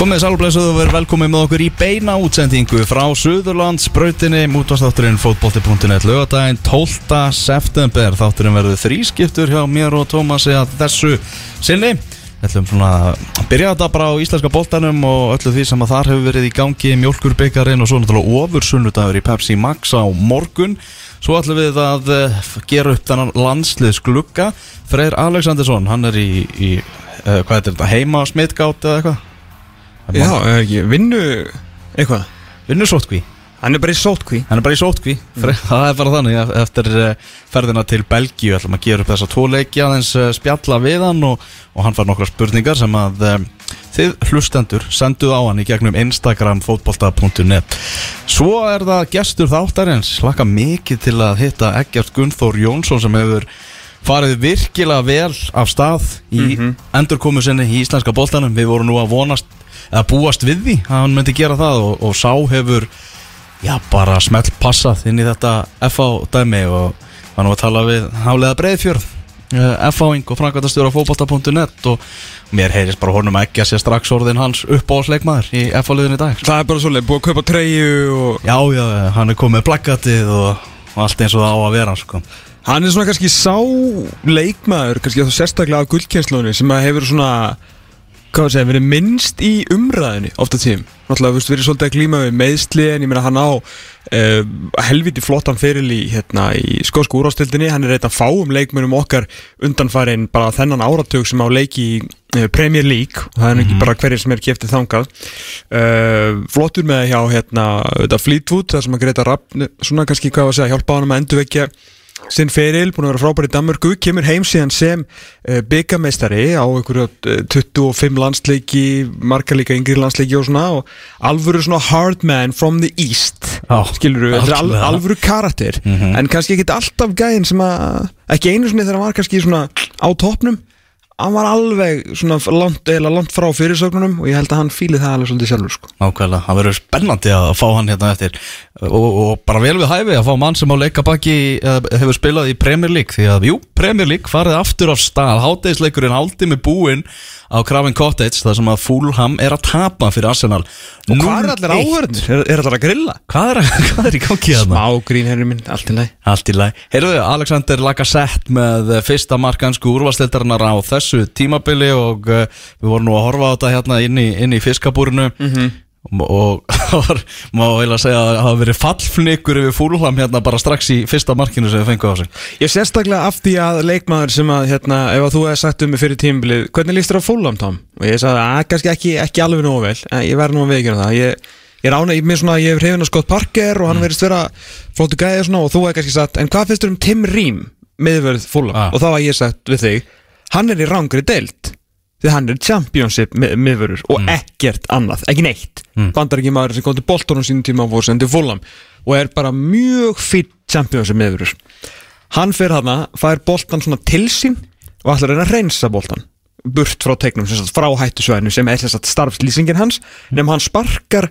Komið sálblæsuð og verið velkomið með okkur í beina útsendingu frá Suðurlandsbrautinni mútastátturinn fótbolti.net lögadaginn 12. september þátturinn verður þrískiptur hjá mér og Tómasi að þessu sinni Við ætlum svona að byrja þetta bara á íslenska boltanum og öllu því sem að þar hefur verið í gangi mjölkurbyggarinn og svo náttúrulega ofursunnudagur í Pepsi Max á morgun Svo ætlum við að eh, gera upp þennan landsliðsglugga Freyr Alexandersson, hann er í, í uh, hvað er þetta, heima smitgátt eða eitthvað? Já, er ekki, vinnu eitthvað? Vinnur sótkví Hann er bara í sótkví Hann er bara í sótkví Það er bara þannig að Eftir eh, ferðina til Belgíu ætlum að gera upp þessa tvo leiki aðeins eh, spjalla við hann og, og hann fær nokkra spurningar sem að um, þið hlustendur senduð á hann í gegnum Instagram fotbolta.net Svo er það gestur þáttarins. Laka mikið til að hitta Eggjart Gunnþór Jónsson sem hefur farið virkilega vel af stað í mm endurkomu sinni í íslenska boltanum. Við vorum nú að vonast eða búast við því að hann myndi gera það og, og sá hefur já bara smelt passað inn í þetta FH dæmi og var nú að tala við Hálega Breiðfjörð FH-ing og framkvæmtastjóra fókbalta.net og mér heyrist bara honum ekki að sé strax orðin hans upp á sleikmaður í FH-liðin í dag Það er bara svolítið, búið að kaupa treyju og Já, já, hann er komið plakatið og, og allt eins og það á að vera sko. Hann er svona kannski sá leikmaður kannski þá sérstaklega af gullkjenslunni sem að hefur svona hvað að segja, verið minnst í umræðinni ofta tíðum, náttúrulega, þú veist, verið svolítið að glíma við meðsli, en ég meina hann á uh, helviti flottan feril í hérna, í skósku úrástildinni, hann er eitt af fáum leikmönum okkar undanfærin bara þennan áratug sem á leiki í uh, Premier League, og það er ekki bara hverjir sem er kæftið þangað. Uh, flottur með hjá hérna, þetta Fleetwood, það sem að greita rapp, svona kannski hvað að segja, hjálpa hann að endurvekja sinn feril, búin að vera frábær í Danmörku kemur heim síðan sem uh, byggameistari á einhverju uh, 25 landsleiki, margar líka yngri landsleiki og svona og alvöru svona hard man from the east Já, skilur þú, al, alvöru karakter. En kannski ekki alltaf gæðin sem að ekki einu sinni þegar hann var kannski svona á toppnum hann var alveg svona langt, langt frá fyrirsögnunum og ég held að hann fíli það alveg svolítið sjálfur sko. Nákvæmlega, það verður spennandi að fá hann hérna eftir. Og, og bara vel við hæfi að fá mann sem á leikabaki hefur spilað í Premier League því að, jú, Premier League farið aftur af stað, hátegisleikurinn hálfti með búinn á Craven Cottage þar sem að Fulham er að tapa fyrir Arsenal og hvað er allir 0-1. áhörður? Er, er allir að grilla? Hvað er, hvað er í gangi þarna? Smá grín herri minn, allt í lagi Allt í lagi. Heyrðu, Alexander Lacazette með eh, fyrsta markansku úrvastildarinnar á þessu tímabili og uh, við vorum nú að horfa á þetta hérna inn í, inn í fiskabúrinu og, og má heila segja að það hafa verið fallfnikur yfir fúlham hérna bara strax í fyrsta markinu sem við fengum á sig. Ég sérstaklega af því að leikmaður sem að hérna, ef að þú hefði sagt um mig fyrir tímbilið hvernig líst þér á fólum Tom? Og ég sagði að kannski ekki, ekki alveg nógu vel en ég verði nú að veikina það ég, ég rána, ég, mér svona, ég hef hrifin að Scott Parker og hann verðist vera flóttu gæði og svona og þú hefði kannski sagt en hvað finnst þér um Tim Ream miðverð fólum? Ah. Og þá því hann er championship mið- miðvörður og ekkert annað, ekki neitt. Mm. bandar ekki maður sem kom til Bolton á sínum tíma og voru sendið fólum og er bara mjög fýtt championship miðvörður. Hann fer hana, fær boltan svona til sín og ætlar að að reynsa boltan burt frá tegnum, frá hættusvæðinu sem er sem sagt, starfslýsingin hans nema hann sparkar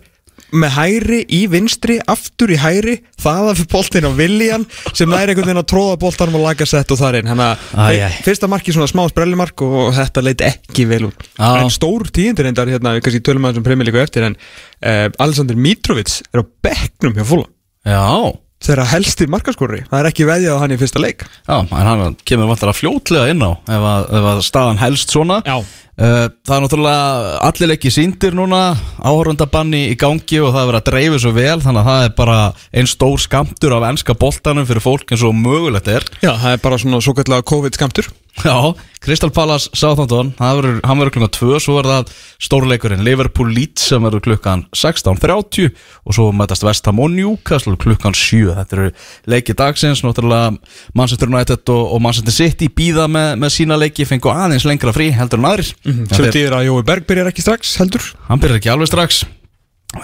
með hæri í vinstri, aftur í hæri það að fyrir boltin á viljan sem næri einhvern veginn að tróða boltanum og laga sett og þar inn, hann Æ, að æ. fyrsta marki svona smá sprellimark og þetta leit ekki vel út. Já. en stór tíundir hérna, við kannski tölum aðeins um premjölíku eftir en uh, Alexander Mitrovic er á bekknum hjá fúla Já, þeirra helsti markaskorri, það er ekki veðjað á hann í fyrsta leik. Já, en hann kemur vantar að fljótlega inn á ef að, ef að staðan helst svona. Já. Uh, það er náttúrulega allir leikið síndir núna áhörundabanni í gangi og það er verið að dreifu svo vel þannig að það er bara einn stór skamtur af ennska boltanum fyrir fólk eins og mögulegt er. Já, það er bara svona svo kallega COVID-skamtur Já, Crystal Palace Southampton það verður, hann verður klukkan 2 svo er það stórleikurinn Liverpool Leeds sem verður klukkan 16.30 og svo mætast West Ham og Newcastle klukkan 7 þetta eru leiki dagsins náttúrulega Manchester United og, og Manchester City býða með, með sína leiki fengu aðeins lengra frí heldur en aðrir sem Þeir- þýðir að Jói Berg byrjar ekki strax heldur. Hann byrjar ekki alveg strax.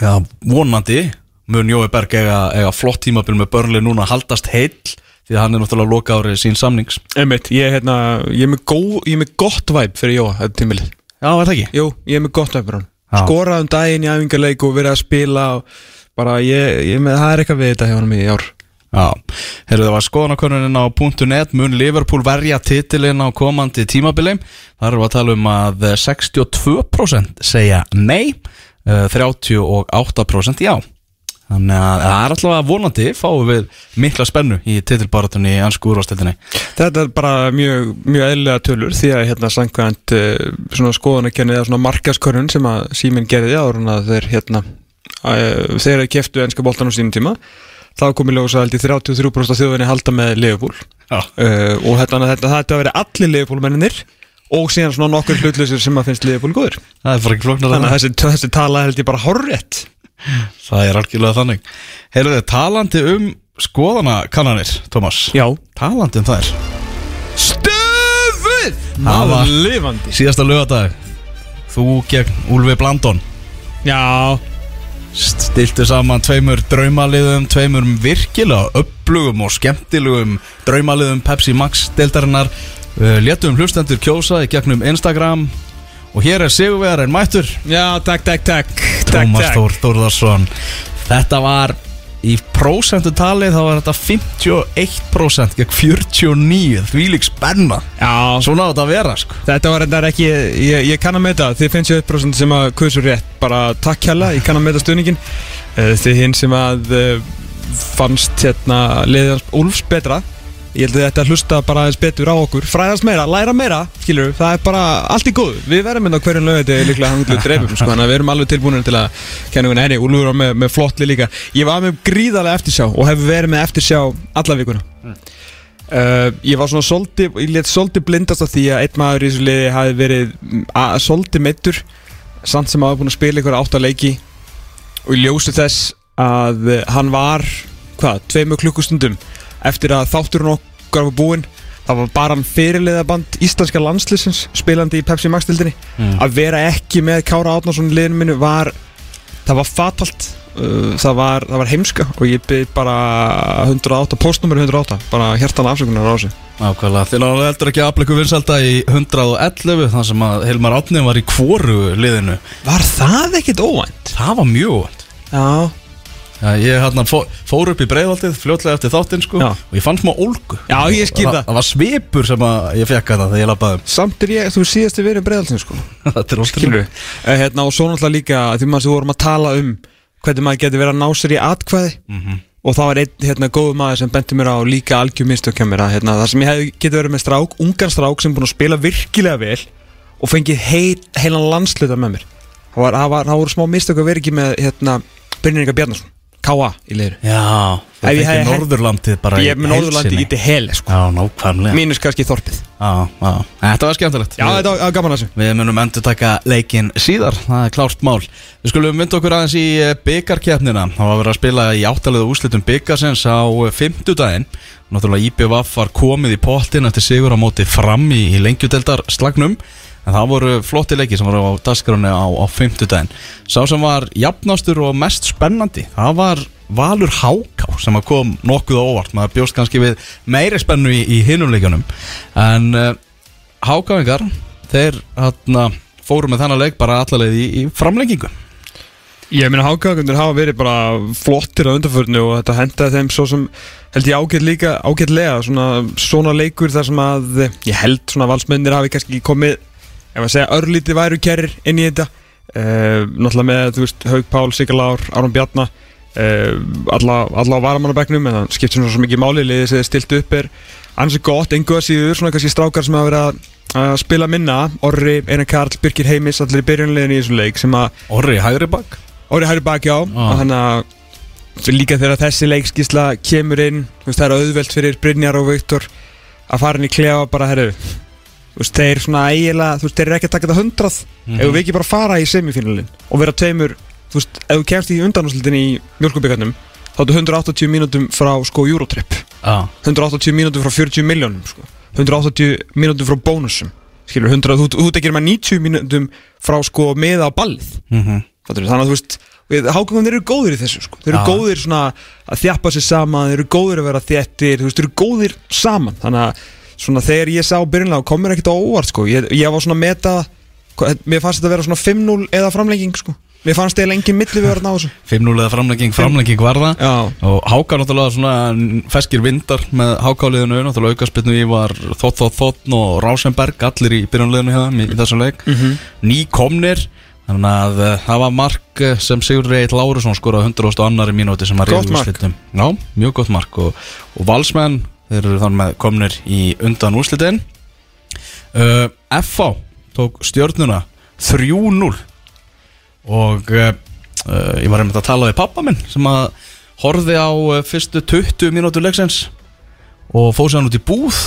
Já, vonandi mun Jói Berg eiga, eiga flott tímabil með börnli núna haldast heill því að hann er náttúrulega loka árið sín samnings. Einmitt, ég, hérna, ég, er með gó, ég er með gott væp fyrir Jóa þetta tímilið Já, er það ekki? Jú, ég er með gott væp fyrir hann. Já. Skorað um daginn í æfingarleik og verið að spila og bara ég, ég með, það er eitthvað við þetta hjá hann í ár Já, heyrðu það var skoðanakonunin á .net. Mun Liverpool verja titilinn á komandi tímabili? Þar erum við að tala um að 62% segja nei eh, 38% já. Þannig að það er alltaf vonandi fáum við mikla spennu í titilbaratunni í ansku úrvastildinni Þetta er bara mjög, mjög eðlilega tölur því að hérna uh, svona skoðanakenni eða svona markaskörun sem að síminn gerði en að þeir keftu ennska boltan á sínum tíma þá komið ljósa held í 33% af þjóðinni halda með Liverpool. Já, uh, og þetta, þetta, þetta hafa verið allir Liverpool menninir og síðan svona nokkur hlutlausir sem að finnst Liverpool góður það er bara ekki flóknar þannig að þessi, þessi tala held ég bara horrið Það er algjörlega þannig. Heyrðu þið, talandi um skoðanakannanir, Tómas Já. Talandi um þær. Stöfuð Maður lifandi. Síðasta lögadag Þú gegn Úlfi Blandon. Já Stiltu saman tveimur draumaliðum Tveimur virkilega upplugum og skemmtilegum Draumaliðum Pepsi Max deildarinnar. Uh, Létum hlustendur kjósa í gegnum Instagram. Og hér er Sigurvegarinn mættur. Já, takk, takk, takk. Tómas Þór Þórðarsson Þetta var í prósentu tali þá var þetta 51% gegn 49 því lík spenna. Já, Svona á þetta að vera sko. Þetta var þetta ekki, ég, ég kann að meta Þið finnst ég 1% sem að kursur rétt Bara takk hella, ég kann að meta stuðningin uh, Þið hinn sem að uh, fannst hérna liðans Úlfs betra Ég held að þetta hlusta bara aðeins betur á okkur. Fræðast meira, læra meira, skilur Það er bara allt í góð Við verðum inn á hverjum lög Þetta er líklega hanglu dreifum sko, Þannig að við erum alveg tilbúinir til að kenna einhvern henni Úlfur var með, með flottli líka. Ég var með gríðarlega eftirsjá Og hef verið með eftirsjá alla vikuna. Uh, ég var svona soldi, ég let soldi blindast af því að einn maður í þessu liði hafi verið mm, soldi meittur samt sem hafa búin að spila ykkur átt að leiki. Og í ljósi þess að hann var hvað, eftir að þátturinn okkar var búinn það var bara hann fyrirliðaband íslenska landslisins spilandi í Pepsi Max-dildinni Mm. að vera ekki með Kára Átnarsson liðinu minu var það var fatalt uh, það, var, það var heimska og ég byrð bara 108, postnummer 108 bara hjertan afsökunar á þessu. Ákvæmlega, þeir náðu heldur ekki afleiku vinsalda í 111 þar sem að Hilmar Átni var í kvoru liðinu. Var það ekkert óvænt? Það var mjög óvænt. Já Já, ég hérna fó, fór upp í breiðaldið fljótlega eftir þáttinn sko Já. og ég fann smá ólgu. Já, ég skil það. Það. var svipur sem að ég fekk að það þegar ég labbaði. Um Samt er ég, þú síðast að vera breðalsin sko. Þetta er Skilur við uh, hérna, Og svo náttúrulega líka því maður sem við vorum að tala um Hvernig maður getur verið að ná sér í atkvæði. Mhm. Og það var einn hérna, góðu maður sem benti mér á líka algjör mistökkja mér að hérna, Það sem ég hef getur verið með strák, ungan strák sem búin að spila virkilega vel Og fengið heil, heilan landsluta með mér. Það var, það var, það voru smá mistök að vera ekki með hérna, Brynninga Bjarnason K.A. í liður Já, fekk hefði- Norðurlandið bara Ég er með Norðurlandi í til hel sko. Já, nákvæmlega. Mínus kannski þorpið. Já, já, þetta var skemmtilegt. Já, þetta var gaman að þessu. Við munum endur taka leikinn síðar, það er klárt mál. Við skulum vinda okkur aðeins í byggarkeppnina Það var verið að spila í áttalega úslitum byggarsins á fimmtudaginn. Náttúrulega IBVF var komið í pottin eftir sigur á móti fram í, í lengjudeldar slagnum En það voru flotti leiki sem voru á dagskráni á, á fimmtudaginn. Sá sem var jafnastur og mest spennandi Það var Valur Háká sem kom nokkuð óvart. Maður bjóst kannski við meiri spennu í, í hinuleikjunum En uh, Hákáingar, þeir hana, fóru með þennan leik bara allalegð í, í framlengingu. Ég meina hákagundur hafa verið bara flottir á undarförnu og þetta hendaði þeim svo sem held ég ágætt líka, ágætlega svona, svona leikur þar sem að ég held svona valsmennir hafi kannski komið ef að segja örlítið væru kerrir inn í þetta uh, náttúrulega með, þú veist, Haug Pál, Sigalár, Aron Bjarnar uh, alla, alla á varamannabæknum en það skiptir svona svo mikið máli, liðið sem þið stilt upp er ansi gott, að síður, svona kannski strákar sem hafa verið að að spila minna Orri, Einar Karl, Birgir Heimis allir í byrjunlegin í þessu leik sem að Orri, hægri bak Orri hæri baki á Ah. þannig að líka þegar þessi leikskísla kemur inn það er auðvelt fyrir Brynjar og Viktor að fara inn í klefa bara herru veist, þeir svona eiginlega þú veist, þeir eru ekki að taka þetta hundrað Mhm. ef við ekki bara fara í semifínalin og vera tveimur þú veist, ef þú kemst í undanúslitin í mjölkubíkarnum þá er 180 mínútum frá sko Eurotrip Já, 180 mínútur frá 40 miljónum sko. 180 mínútur frá bónusum skilur, 100, þú, þú tekir með 90 mínútum frá sko meða á ballið mhm Fattarðu? þannig að þú veist hákvæmum eru góðir í þessu sko. þeir eru Já. góðir svona að þjappa sér saman þeir eru góðir að vera veist, þeir eru góðir saman þannig að svona þegar ég sá byrjunlega kom mér ekkert á óvart sko. ég, ég var svona að meta mér fannst þetta að vera svona 5-0 eða framlenging sko. mér fannst eða engin milli við verðan á þessu 5-0 eða framlenging, framlenging var það já, Og Háka náttúrulega svona feskir vindar með Hákáliðinu Náttúrulega aukarspilnu í var Þótt Þótt Þótt og Rásenberg Allir í byrjanliðinu hérna í, í þessum leik Mhm. Nýkomnir Þannig að uh, það var mark eh, sem Sigur Reit Lárusson skoraði 100 og annari mínúti sem réðu mark. úrslitum. Mjög gott mark og, og Valsmenn, þeir eru þannig með komnir í undan úrslitin. Uh, FH tók stjörnuna 3-0 og uh, uh, ég var einmitt að tala við pappa minn sem að horfði á uh, fyrstu 20 mínútur leiksins og fóð sér hann út í búð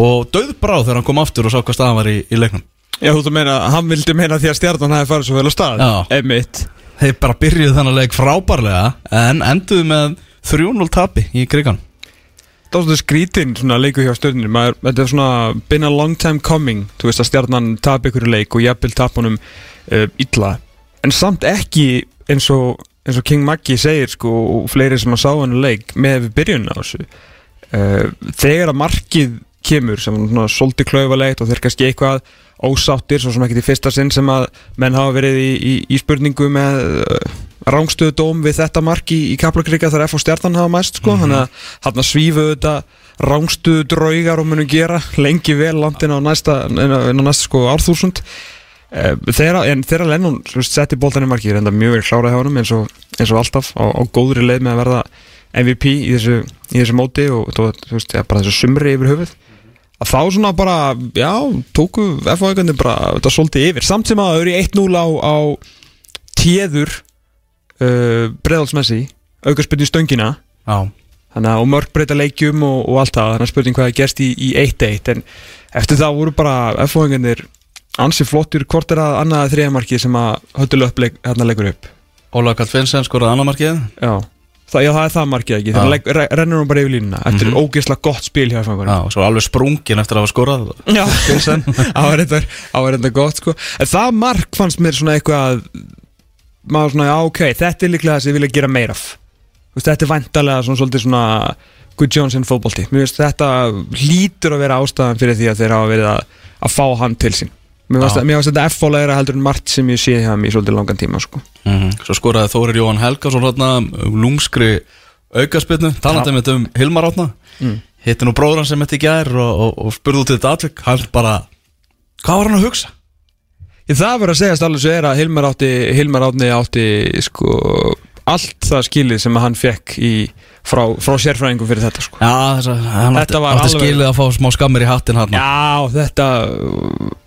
og döðbráð þegar hann kom aftur og sá hvað staðan var í, í leiknum. Já, þú ert að meina, hann vildi meina því að stjarnan hafi farið svo vel á stað. Já. Einmitt. Þeir bara byrjuðu þannig leik frábærlega en enduðu með 3-0 tapi í krigan Svona skrítinn leiku hjá stjörnir Maður, Þetta er svona been a long time coming Þú veist að stjarnan tap ykkur leik og jafnvel tap honum uh, illa. En samt ekki eins og, eins og King Maggi segir sko og fleiri sem að sá hann leik með við byrjun á þessu. Uh, Þegar að markið kemur sem svona svolítið klauvalegt og þeir kannski eitthvað ósáttir svo sem ekki í fyrsta sinn sem að menn hafa verið í, í, í spurningu með uh, rángstöðu dóm við þetta mark í, í Kaplakrika þar F og stjarnan hafa mæst sko, þannig að hann svífu þetta rángstöðu draugar og munum gera lengi vel landin á næsta, næsta sko árþúsund. Uh, þeirra, en þeirra veist, setti boltan í marki, reynda mjög vel klárað hjá honum eins og, eins og alltaf á, á góðri leið með að verða MVP í þessu, í þessu móti og þú veist, ja, bara þessu sumri yfir höfuð. Að þá svona bara, já, tóku F-fáingarnir bara þetta svolítið yfir. Samt sem að það eru í 1-0 á, á téður uh, breðalsmessi aukarspilni stöngina. Já, þannig að og mörg breyta leikjum og, og allt það þannig að spurning hvað er gerst í, í 1-1 en eftir það voru bara F-fáingarnir ansi flottur hvort er að annaða þriðamarki sem að höldul upp leik, hérna leikur upp. Óla Kall Finnsen skoraði annar markið. Já, það, já, það er það markið ekki? Þannig Já. að rennur hún bara yfir línuna eftir Mhm. ógeðslega gott spil hjá F-fáingarnir Já, og svo alveg sprungin eftir að hafa skorað. Já, það það var reyndar gott sko. En það mark fannst mér svona eitthvað maður svona, já ok, þetta er líklega það sem ég vilja gera meira af. Veist, Þetta er væntalega svona svolítið svona Good Johnson fótbolti Mér finnst þetta hlýtur að vera ástæðan fyrir því að þeir hafa verið að, að fá hann til sín. Mér finnst þetta- mér þetta F-fólegra heldur en margt sem ég sé hann í svolítið langan tíma sko. -hmm. Svo skoraði Þórir Jóhann Helgason hérna lúmskri aukaspilnu talandi með um Hilmar átna Mm. hitti nú bróður hann sem þetta í gær og, og, og spurði út í þetta atvik. Hann bara, hvað var hann að hugsa? Það verður að segjast alveg svo er að Hilmar átti Hilmar átni átti sko allt það skilið sem hann fekk í, frá, frá sérfræðingum fyrir þetta sko. Já, þess að hann átti, átti skilið að fá smá skammir í hattin hann Já, þetta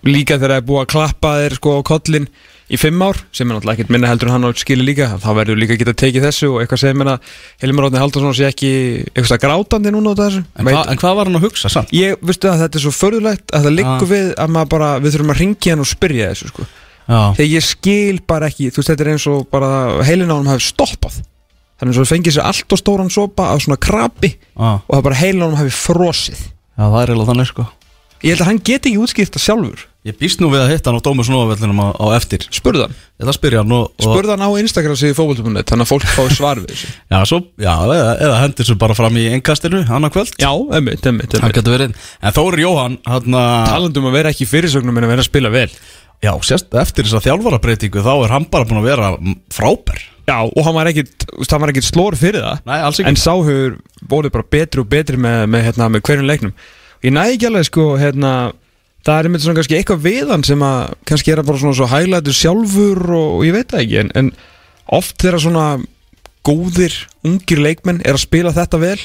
líka þegar það er búið að klappa þér sko á kollin í fimm ár sem er náttúrulega ekkert minna heldur en hann á skili líka þá verður líka að geta tekið þessu og eitthvað segir mér að Hilmar Átni Haldarsson sé ekki eitthvað grátandi núna af þessu. En, hva, en hvað var hann að hugsa samt? Ég, veistu að þetta er svo förðulegt að það liggur Ah. við að maður bara, við þurfum að ringja hann og spyrja þessu sko. Já, þegar ég skil bara ekki, þú veist þetta er eins og bara heilin á hann hafi stoppað. Þannig að það fengið sér allt og stóran sopa af svona krabi já, og það bara heilin á hann hafi frosið. Já, það er eiginlega þannig sko ég held að hann geti ekki útskýrt það sjálfur. Ég býst nú við að hitta hann á Dómus Nóavellinum á, á eftir. Spurðan hann? Og, á Instagram síðu fókbaltum.net Þannig að fólk fái svar við þessu. Já, svo, já eða, eða hendur svo bara fram í einkastinu annar kvöld. Já, emmitt getur verið. En Þórir Jóhann, hann að Talandum að vera ekki fyrirsögnum en að vera að spila vel. Já, sérst, eftir þessa þjálfarabreitingu þá er hann bara búin að vera frábær. Já, og hann var ekkit, þú veist, hann var ekkit slór fyrir það. Nei, En sáhugur voru bara betri og betri með, með, hérna, með hverjum leiknum Ég næði ekki alveg sko, hérna Það er einmitt svona kannski eitthvað við hann sem að kannski er að bara svona svo hæglætur sjálfur og, og ég veit það ekki en, en oft þegar svona góðir, ungir leikmenn er að spila þetta vel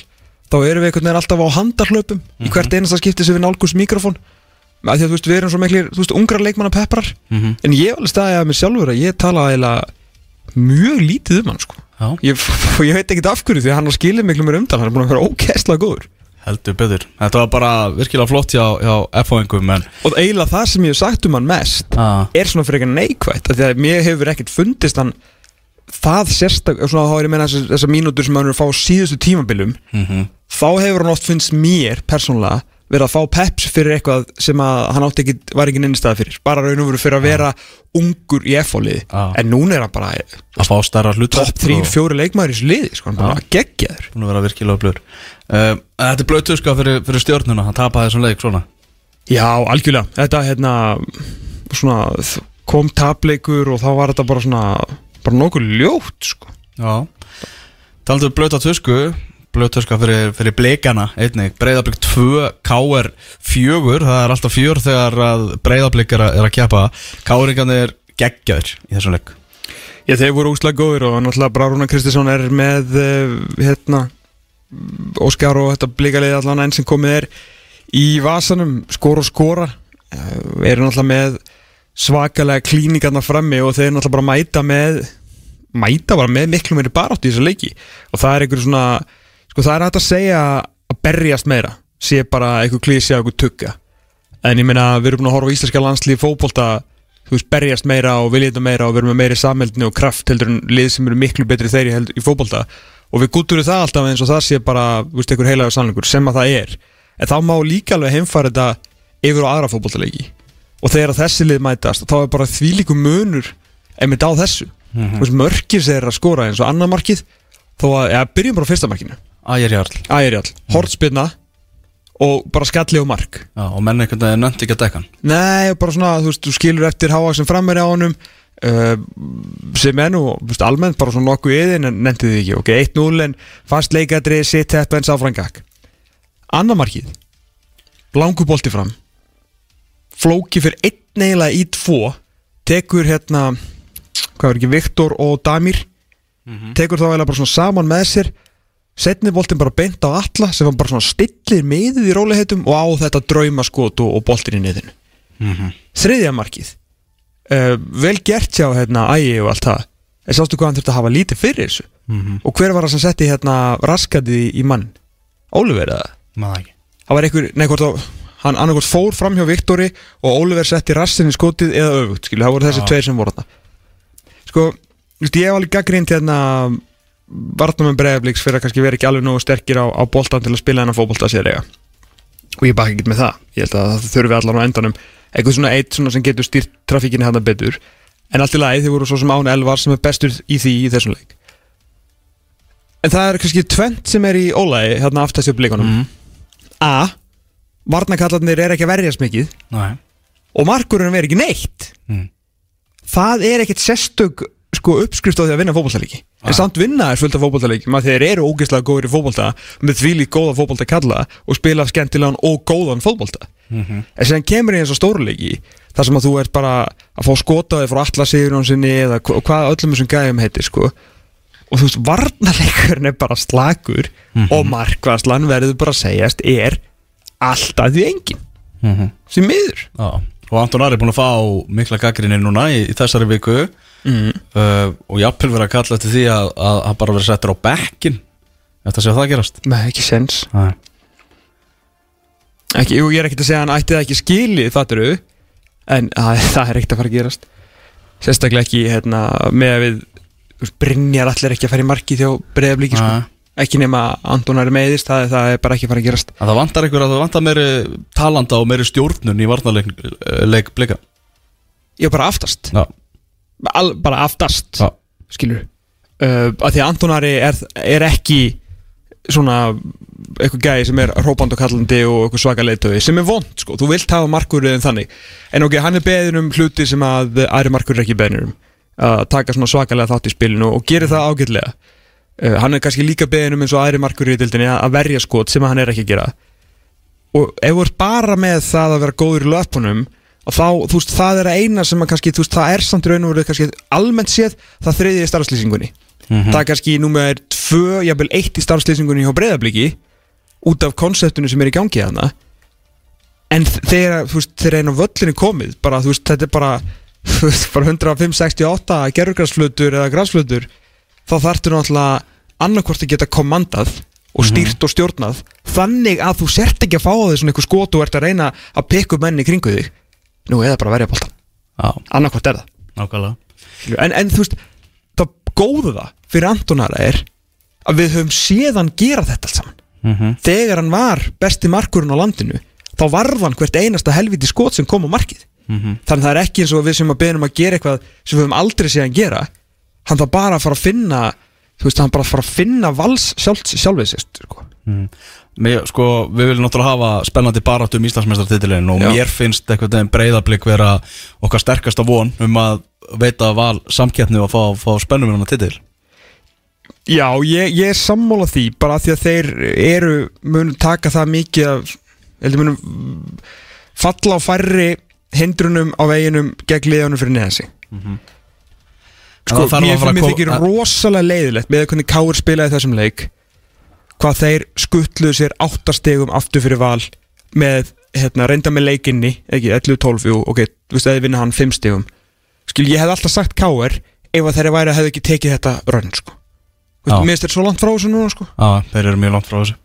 þá erum við einhvern veginn alltaf á handarhlöpum í hvert einasta skipti sem við nálgust mikrofón að því að þú veist, við erum svo miklir, þú veist, ungra leikmanna pepprar Mhm. en ég alveg staðið að mig sjálfur að ég tala eiginlega mjög lítið um hann sko. Ég, ég veit ekkert af hverju því að hann har skilið miklu mér umtal hann er búin að vera ókesslega góður heldur betur. Þetta var bara virkilega flott hjá, hjá F-fóingum en og eiginlega það sem ég hef sagt um hann mest ah, er svona fyrir eitthvað neikvætt af því að mér hefur ekkert fundist hann það sérstak, svona þá er ég meina þessar, þessar mínútur sem hann er að fá síðustu tímabilum mm þá hefur hann oft finnst mér persónulega verið að fá peps fyrir eitthvað sem að hann átti ekki, var ekki nynni stað fyrir. Bara raun og veru fyrir að vera ungur í F-fóliði Já. en núna er hann bara að fá starra hlut topp 3-4 leikmaður í þessu liði sko, hann bara geggjaður. Búin að vera virkilega blur uh, Þetta er blötuska fyrir, fyrir stjórnuna Hann tapaði þessum leik svona. Já, algjörlega, þetta hérna svona, kom tapleikur og þá var þetta bara svona bara nokkuð ljótt sko. Já. Taldu blöta tusku. Blötuska fyrir, fyrir blikana einnig. Breiðablík 2, KR 4 Það er alltaf 4 þegar að Breiðablík er, að- er að kjapa KR-ingan er geggjaður í þessum leik. Já, þeir voru úslega góður og náttúrulega bara Rúnar Kristinsson er með uh, hérna Óskar og þetta blikalið allan enn sem komið er í vasanum skora og skora. Uh, eru náttúrulega með svakalega klíningarna frammi og þeir náttúrulega bara mæta með mæta bara með miklu meiri barátt í þessu leiki. Og það er einhver svona sko það er hægt að segja að berjast meira sé bara einhver klísi að einhver tugga. En ég meina við erum búin að horfa á íslenska landslið fótbolta þú veist berjast meira og vilja þetta meira og við erum með meiri samheldni og kraft heldur en lið sem eru miklu betri þeirri í fótbolta og við gútturum það alltaf eins og það sé bara þú veist einhver heilagur sannleikur sem að það er. En þá má líka alveg heimfara þetta yfir á aðra fótboltaleiki. Og þegar þessi lið mætast þá er bara þvílíku munur einmitt á þessu. Þú veist mörkir sem er að skora eins og annar markið þó að, ja, byrjum bara á fyrsta markinu. Ægir Jarl Ægirjall, hortspilna og bara skalli og mark. Já, og menn veginn nöndi ekki að dekka hann. Nei, bara svona, þú veist, þú skilur eftir háa sem frammeiri á honum sem er nú, almennt bara svona nokkuð yðin en nefndið þið ekki, ok, 1-0 en fast leikadri, sitt heppa en sáfrangak Annar markið. Blanku bolti fram. Flóki fyrir einn eiginlega í tvo. Tekur hérna hvað er ekki, Viktor og Damir. Tekur þá eiginlega bara svona saman með sér. Setni boltin bara beint á alla sem bara svona stillir miðið í róliheitum og á þetta draumaskot og, og boltin í niðinu. Þriðja markið uh, vel gert hjá hérna ægi og allt það. En sástu hvað hann þurfti að hafa lítið fyrir þessu? Og hver var það sem setti hérna raskatið í, mann? Óliver eða? Ekki. Það var einhver, nei hvort þá hann annarkvort fór fram hjá Viktori og Óliver setti rassin í skotið eða öfugt skilju, það voru þessi Já. tveir sem voru þarna. Sko, ég hef alveg gaggrínt hérna varnum með breiðabliks fyrir að kannski vera ekki alveg nógu sterkir á, á boltan til að spila hennar fótbolta sér eiga. Og ég baka ekki með það. Ég held að það þurfi allan á endanum eitthvað svona eitt svona sem getur stýrt trafíkinni hann betur. En allt í lagi þið voru svo sem Án Elvar sem er bestur í því í þessum leik. En það er kannski tvent sem er í ólægi hérna aftast upp leikunum mm. A Varnakallarnir er ekki að verjast mikið. Nei. Og markurinn er ekki neitt. Mm. Það er ekkert sérstök sko, uppskrift á því að vinna fótboltalegi Ah. En samt vinna er fullt af fótboltalegi Þegar þeir eru ógeðslega góður í fótbolta Með því lík góða fótbolta kalla Og spila skemmtilegan og góðan fótbolta Mhm. En sem kemur í eins og stórleiki þar sem að þú ert bara að fá skotaði frá alla sigurinn sinni eða hva- hvað öllum þessum gæðum heitir sko og þú veist, varnarleikurinn er bara slagur og markvarslan verður bara að segjast er alltaf því engin Mhm. sem miður Já, og Anton Ari er búin að fá mikla gaggrinni núna í, í þessari viku mm. uh, og jafnvel verið að kalla eftir því að, hann bara verið settur á bekkin eftir að sjá það gerast Nei, ekki sens. Ekki, jú, Ég er ekkert að segja hann ætti það ekki skilið fatturu en að, það er ekkert að fara að gerast. Sérstaklega ekki hérna, með að við Brynjar allir ekki að fara í markið hjá breyðablíki sko. Ekki nema Anton er meðist það, það er bara ekki að fara að gerast. Að það vantar einhver að það vantar meiri talanda og meiri stjórnun í varnarleik eh, blika. Er bara aftast. Já, Al, bara aftast já, skilur uh, að því að Antonari er, er ekki svona eitthvað gæði sem er hrópand og kallandi og eitthvað svaka leiðtöði sem er vond sko, þú vilt hafa markurinn þannig. En ok, hann er beðin um hluti sem að aðri markur er ekki beðin um. Að taka svona svakalega þátt í spilinu og gerir það ágætlega. Uh, hann er kannski líka beðin um eins og aðri markur í dildinni að verja skot sem hann er ekki að gera. Og ef þú ert bara með það að vera góður í löpunum og þá, þú veist, það er að eina sem að kannski, þú veist, það er samt raun og verið kannski almennt séð það þriði í starfslýsingunni Mhm. það er kannski númer tvö, jafnvel eitt í starfslýsingunni hjá breyðabliki út af konseptinu sem er í gangi þarna. En þ- þegar, þú veist, þegar einu völlin er komið bara, þú veist, þetta er bara þú veist, bara 105-68 gerurgræsflutur eða græsflutur þá þarftu náttúrulega annarkvort að geta kommandað og stýrt og stjórnað þannig að þú sért ekki að fá á því svona eitthvað skot og ert að reyna að pikka upp menni kringu þig. Nú eða bara að verja boltan Já, annarkvort er það. En, en þú veist, það fyrir Antonara er að við höfum séðan gera þetta allt saman Mhm. þegar hann var besti markurinn á landinu þá varð hann hvert einasta helviti skot sem kom á markið Mhm. þannig að það er ekki eins og við sem að beðum að gera eitthvað sem við höfum aldrei séð hann gera hann þarf bara að fara að finna þú veist, hann bara að fara að finna vals sjálf, sjálfið sér sko. Mér, sko, við viljum náttúrulega hafa spennandi baráttu um Íslandsmeistartitilin og Já. mér finnst eitthvað breyðablík vera okkar sterkasta von um að veita val samkeppni og fá, fá spennum um hennar titil? Já, ég, ég er sammála því bara af því að þeir eru mun taka það mikið heldur munum falla á færri hindrunum á veginum gegn liðanum fyrir neðan sig Sko, Það þarf að mér, að mér þykir að- rosalega leiðilegt með hvernig Káur spilaði þessum leik hvað þeir skuttluðu sér áttastegum aftur fyrir val með, hérna, reynda með leikinni ekki, 11-12, jú, ok, þú veist, eða vinna hann 5 stegum skil, ég hef alltaf sagt Káur ef að þeirra væri að hefðu ekki tekið þetta rönn, sko Þú veist, mér finnst þetta svo langt frá þessu núna, sko Já, þeir eru mjög langt frá þessu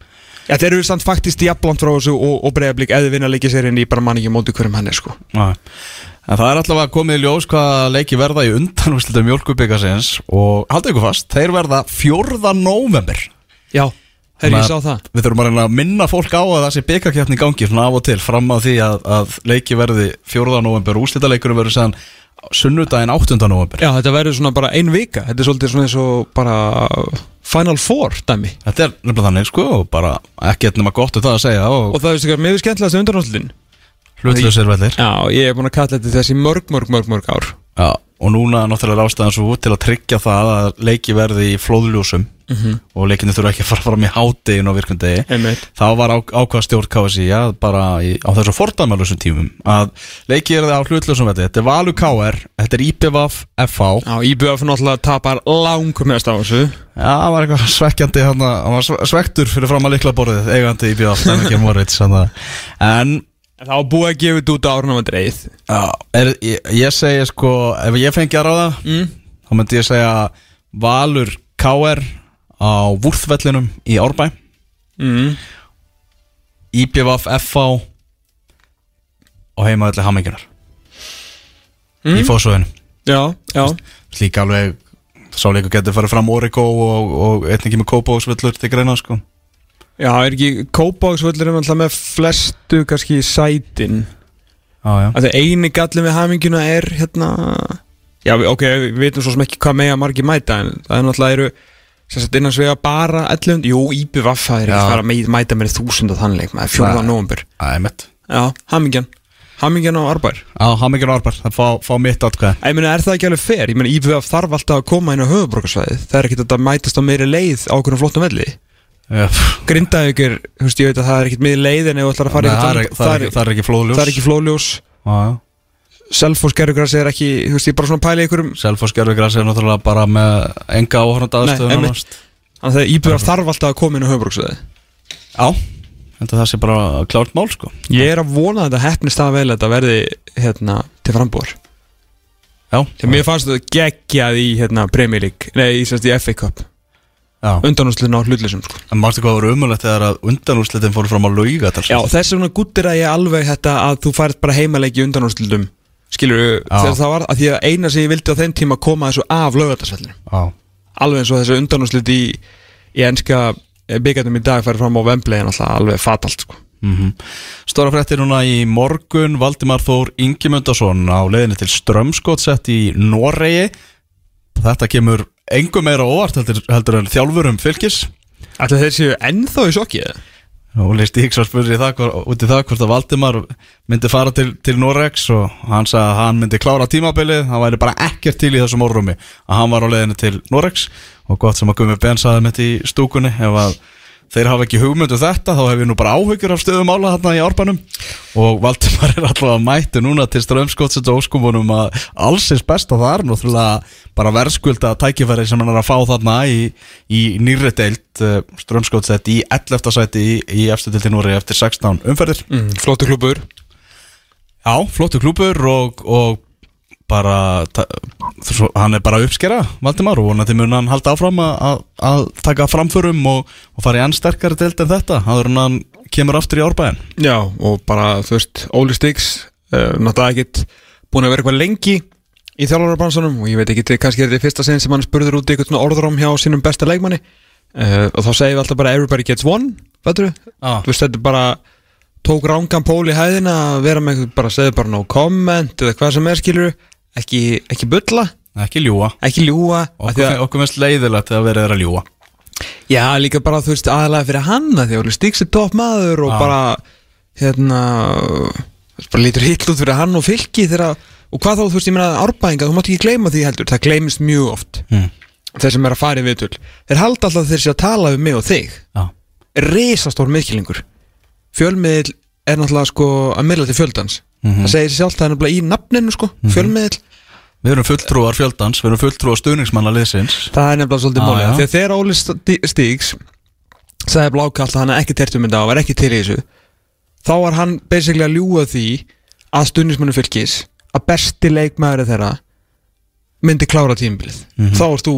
Já, þeir eru samt faktist jafnlangt frá þessu og, og breyðablík eða vinna leikið sér inn í bara manni ekki móti hverjum hann er, sko Já. En það er allavega komið í ljós hvað leiki verða í undanúslitum mjölkubikarsins og haldið ykkur fast, þeir verða 4. november Já, þegar ég sá það Við þurfum að reyna að minna fólk á að það sé byggarkeppni í gangi svona af og til fram á því að, að leiki verði 4. november og úslitaleikurinn verður sann sunnudaginn 8. november Já, þetta verður svona bara ein vika. Þetta er svolítið svona eins og bara Final Four, dæmi. Þetta er nefnilega þannig sko og bara ekkert nema gott um það að segja og, Og það er ekki, mér finnst skemmtilegast undanáttlinn hlutlausir vellir Já, ég hef búin að kalla þetta þessi mörg, mörg, mörg, mörg ár. Já, og núna náttúrulega er ástæðan svo til að tryggja það að leiki verði í flóðljósum Mhm. og leikinu þurfa ekki að fara fram í háttegin og virkundegi þá var á, ákvað stjórn KSI að bara í, á þessu fordæmalusum tímum að leiki er það á hlutlösum þetta er Valur KR, þetta er IPVAF FH Já, IBF náttúrulega tapar langur mest á þessu. Já, það var eitthvað svekkjandi hann var sve- svektur fyrir fram að likla borðið eigandi IPVAF, en ekki Moritz að- en var búið að gefa þetta út árunum að dreið Já, er, ég, ég segi sko ef ég fengi að ráða mm. þá myndi ég segja Valur KR á Vúrþvellinum í Árbæ. Mm. IPVF FH og heimaðalli Hammingjunar Mm. í fósvöðinu Já, já. Líka alveg sáleiku getur farið fram Origo og, og eitthvað með Kópavóksvöllur til greina sko. Já, er ekki Kópáksvöllur er alltaf með flestu kannski sætin? Já, já. Að það eini gallin við haminguna er hérna Já, ok, við veitum svo sem ekki hvað mega margir mæta en það er náttúrulega eru sagt innan svega bara 11 Jú, IBVF það er ekki fara að mæta með þúsund á þannleik með 4. Nei. november Það er mitt Já, hamingjan. Hamingjan á Arbær Já, Hammingjunar Árbær, það fá, fá mitt átkvæð Ég meina, er það ekki alveg fair? Ég meina, IBVF þarf alltaf að koma inn á höfubrókarsvæðið Það er ekkert að það mætast á meiri leið á okkur flottum velli. Ykkur, þú veist, ég veit að það er ekkert miður leið en ef þú ætlar að fara í það, er, þetta- er, það er ekki flóðljós það Selfoss gerðugrassi er ekki, þú veist, ég er bara svona í ykkurum Selfoss Gervigras er náttúrulega bara með enga áhörnda Nei, aðstöðu einmitt. nánast. Þannig að IBVF þarf alltaf að koma inn á höfubrókarsvæðið Já, þetta það sé bara klárt mál sko Ég er að vona að þetta hefnist það vel að þetta verði hérna til frambúar Já, Þegar mér fannst þetta geggjað í hérna Premier League Nei, í, í FA Cup. Undanústlun á hlutlisum sko. En mástu hvað voru umulegt þegar að undanúrslitin fóru fram á lauga Já, þess vegna guttir að ég alveg þetta að þú færð bara heimaleiki í Skilur þegar það var að því að eina sem ég vildi á þeim tíma koma þessu af lögatarsvellinu já. Alveg eins og þessu undanúrslut í, í enska byggarnum í dag færð fram á Wembley en alltaf alveg fatalt sko. Mm Stóra fréttir núna í morgun. Valdimar Þór Ingimundarsson á leiðinni til Strömskottsett í Noregi. Þetta kemur engum meira óvart heldur, heldur en þjálfurum fylgis Ætli þeir séu ennþá í sjokkið Óli Stíks var spurði það, hvort- út í það hvort að Valdimar myndi fara til, til Noregs og hann sagði að hann myndi klára tímabilið hann væri bara ekkert til í þessum orðrumi að hann var á leiðinni til Noregs. Og gott sem að Gumi Ben saði mitt í stúkunni ef að þeir hafa ekki hugmyndu þetta þá hef ég nú bara áhyggjur af stöðum ála þarna í árbanum og Valdimar er alltaf mættu núna til strömskótsins og óskumunum að allsins besta þar náttúrulega bara verðskulda tækifæri sem hann er að fá þarna í, í nýri deild strömskótsett í 11. sæti í, í eftir deildin voru eftir 16 umferðir mm, Flóttu klubur Já, flottu klúpur og, og bara hann er bara að uppskera Valdimar og vonandi mun hann halda áfram að, að, taka framförum og, og fara í enn sterkari deild en þetta áður en hann kemur aftur í árbæðin Já, og bara, þú veist, Óli Stiggs uh, náttúrulega ekkert búin að vera eitthvað lengi í þjálfarabransanum og ég veit ekki, kannski er þetta fyrsta sinn sem hann spurður út í eitthvað svona orðróm hjá sínum besta leikmanni. Uh, og þá segjum við alltaf bara everybody gets one, ah. Þú veist, þetta er bara tók rángan pól í hæðina að vera með bara segðu bara no comment eða hvað sem er skilur ekki, ekki bulla, Ekki ljúa ekki ljúa Okkur, mest leiðilegt að vera þeirra að ljúa Já, líka bara þú veist aðalega fyrir hann að því að Óli Stíks er topp maður og Já. bara hérna bara lítur hitt út fyrir hann og fylki þegar og hvað þá þú veist ég meina árbæðinga þú mátt ekki gleyma því heldur, það gleymist mjög oft. Mm. þeir sem er að fara í viðtöl þeir halda alltaf að þeir sé að tala um mig og þig. Já, risastór miðkillingur. Fjölmiðl er náttúrulega sko að miðla til fjöldans Mhm. það segir sér sjálft það er náttúrulega í nafninu sko fjölmiðl, Við erum fulltrúar fjöldans, við erum fulltrúar stuðningsmanna liðsins það er nefnilega svolítið Já, málið já. þegar þegar Óli Stí- Stígs sagði blákallt að hann ekki tert um þetta og var ekki til í þessu þá var hann basically að ljúga því að stundismennu fylgis að besti leikmaður þeirra myndi klára tímbilið Mhm. þá ert þú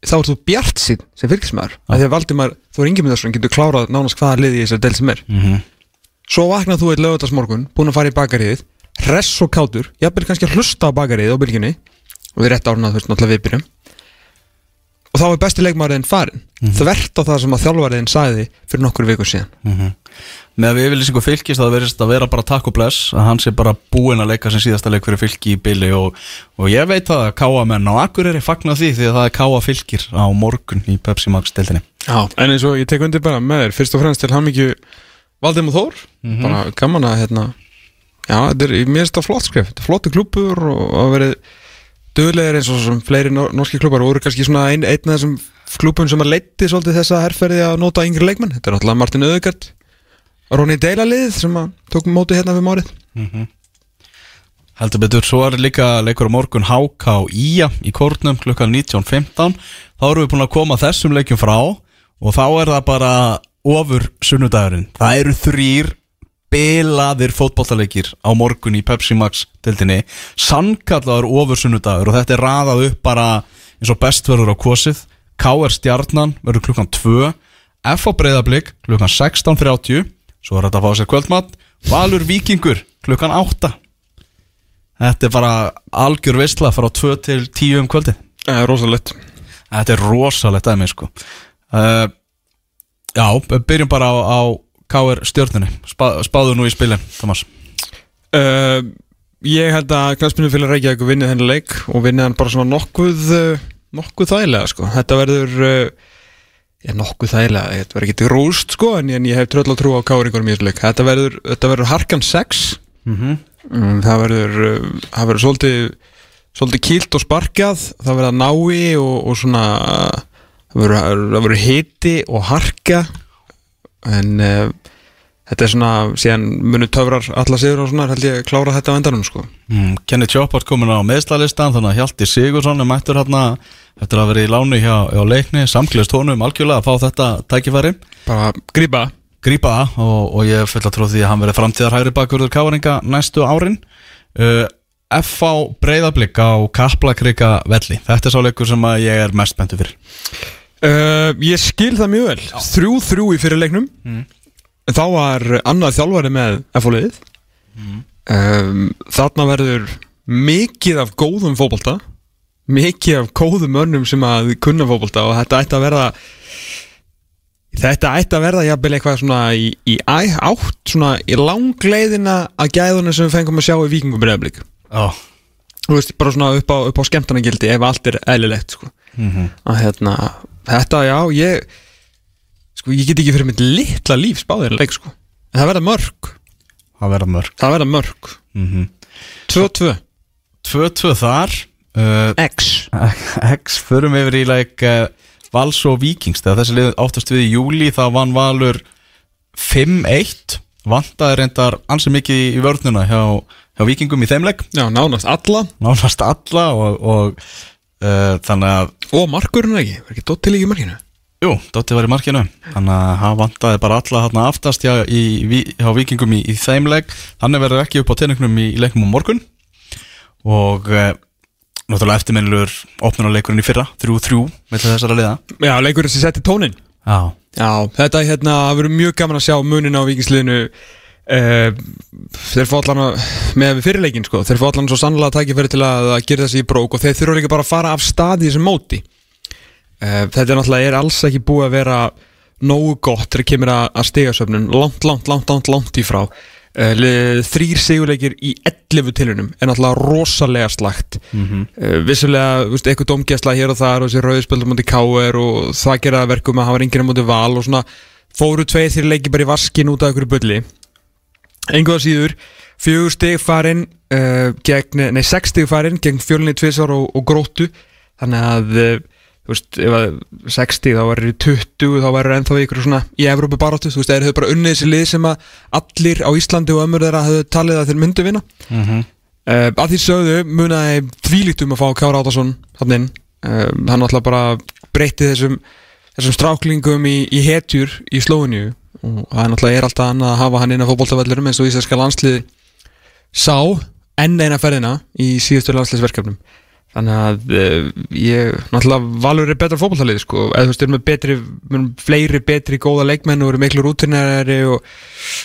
þá ert þú bjart sín sem fylgismæður af því að Valdimar, þú er Ingemyndarsson getur klárað nánast hvaða liði í þessari del sem er mm -hmm. Svo vaknað þú eitt lögutarsmorgun búin að fara í bakariðið hress og kátur, jafnvel kannski að hlusta á bakariðið á bylginni og við rétt árnað þú veist náttúrulega viðbyrjum og þá er besti leikmaðurinn farin þvert á það sem að þjálfariðin sagði fyrir nokkur vikur síðan. Með að við yfirlýsingu fylgist það verðist að vera bara takk og bless að hann sé bara búinn að leika sem síðasta leik fyrir fylki í bili og, og ég veit það að káamenn á Akureyri fagna því því að það er káa fylgir á morgun í Pepsi Max deildinni. Já. en eins og ég tek undir bara með þér fyrst og fremst til hann mikið Valdimar Þór. Bara gaman að hérna já, þetta er mér finnst það flott skref. Þetta er flottu klúpur og að verið dögulegir eins og sem fleiri nor norski klúpar voru kannski svona ein, einn af þessum klúpum sem að leiti svolítið þessa herrferði að nota yngri leikmenn. Þetta er náttúrulega Martin Öðegard Ronny Deila lið sem að tók móti hérna við márið Heldur betur, svo er líka leikur á morgun HK og Ía í kórnum klukkan 19.15 þá erum við búin að koma þessum leikjum frá og þá er það bara ofur sunnudagurinn. Það eru þrýr bilaðir fótbollaleikir á morgun í Pepsi Max deildinni. Sannkallaður ofur sunnudagur og þetta er raðað upp bara eins og best verður á kosið. KR Stjarnan verður klukkan 2 F á breyðablík klukkan 16.30 svo er þetta að fá sér kvöldmatt Valur Víkingur klukkan 8 Þetta er bara algjör veistla frá 2 til 10 um kvöldi Það er rosalegt. Þetta er rosalegt aðeins sko. Uh, Já, byrjum bara á, á KR stjörnunni. Spá, Spáðu nú í spilin, Thomas. Uh, Ég held að knastminu fyrir Reykjavík vinnið henni leik og vinnið hann bara svona nokkuð uh, nokkuð þægilega sko. Þetta verður uh, já, nokkuð þægilega, þetta verður ekki rúst sko en, en ég hef tröll að trú á leik. Þetta verður, þetta verður harkan 6 mm -hmm. mm, það verður uh, það verður svolítið svolítið kýlt og sparkjað. Það verður að nái og, og svona það verður hiti og harka en uh, þetta er svona síðan munu töfrar alla sigur og svona held ég klára þetta á endanum sko. Mm, Kenny Choppart komin á meðslalistan Þannig að Hjalti Sigursson er mættur hérna Eftir að vera í lánu hjá, hjá leikni. Samklist honum algjörlega að fá þetta tækifæri. Bara grípa. Grípa og, og ég full að tróð því að hann verði framtíðar hægri bakurður káringa næstu árin. Uh, F.A. breyðablík á Kaplakrika velli. Þetta er sá leikur sem ég er mest spenntu fyrir uh, ég skil það mjög vel. Þrjú þrjú í fyrirleiknum Mm. þá var annað þjálfari með F-liðið um, þarna verður mikið af góðum fótbolta. Mikið af góðum mönnum sem að kunna fótbolta og þetta ætti að verða þetta ætti að verða jafnvel eitthvað svona í, í átt svona í langleiðina að gæðunum sem við fengum að sjá í vikingum breyðablík veist, bara svona upp á, á skemmtarnagildi ef allt er eðlilegt sko. Mhm. að hérna, þetta já ég sko, ég get ekki fyrir mitt litla líf spáðir leik sko, en það verða mörg Það verða mörg það verða mörg mm 2-2 2-2 þar uh, X. X, förum yfir í leik uh, Vals og Víkings. Þegar þessi lið áttast við í júli þá vann Valur 5-1 vantaði reyndar ansið mikið í vörnuna hjá, hjá Víkingum í þeimleik. Já, nánast alla. Nánast alla og, og þannig að Og markurinn ekki, var ekki dótt til ekki í markinu? Jú, Dotti var í markinu. Þannig að hann vantaði bara alla hann aftast hjá, í, hjá vikingum í, í þeimleik Þannig verður ekki upp á teiningnum í, leiknum á morgun. Og e, náttúrulega eftirminnlur opnunarleikurinn í fyrra 3-3 með þessara liða. Já, leikurinn sem setti tónin Já, Já, þetta hérna, það verður mjög gaman að sjá munin á vikingsliðinu uh, Þeir fá allan að, með fyrirleikin sko. Þeir fá allan svo sannlega tækifæri til að, að gera þessi í brók Og þeir þurfa líka bara að fara af stað í þessum móti. Uh, Þetta er náttúrulega, er alls ekki búið að vera nógu gott Þegar kemur að, að stigasöfnun. Langt, langt, langt, langt, langt í frá. Uh, li- Þrýr sigurleikir í 11 tilunum Er náttúrulega rosalega slagt Mhm. uh, Vissulega, þú veist, eitthvað domgæsla hér og þar Og þessi rauðspöldum mútið káir Og það gera verkum að hafa reyngina mútið val Og svona fóru tveir þrjir leiki bara í vaskin út af einhverju bulli Engu að síður Fjögur stig farin uh, gegn, Nei, sex stig farin gegn fjölunni tvisar og, og gróttu. Þannig að uh, Þú veist, ef að 60 þá verður í 20 þá verður ennþá ykkur svona í Evrópu baráttu, þú veist, þeir höfðu bara unnið þessi lið sem að allir á Íslandi og ömur þeirra höfðu talið að þeir myndu vinna. Mm -hmm. Uh, að því sögðu munaði þvílíkt um að fá Kára Átásson hann inn. Uh, hann alltaf bara breytti þessum þessum stráklingum í, í hetjur í slóinu og það náttúrulega er alltaf annað að hafa hann inn á fótboltavellurum eins og íslenska landslið sá enn eina ferðina í síðustu landsliðsverkefnum. Þannig að uh, ég náttúrulega valur er betra fótboltalið sko, eða þú veist, erum með betri við erum fleiri betri góða leikmenn og erum miklu rútinari og,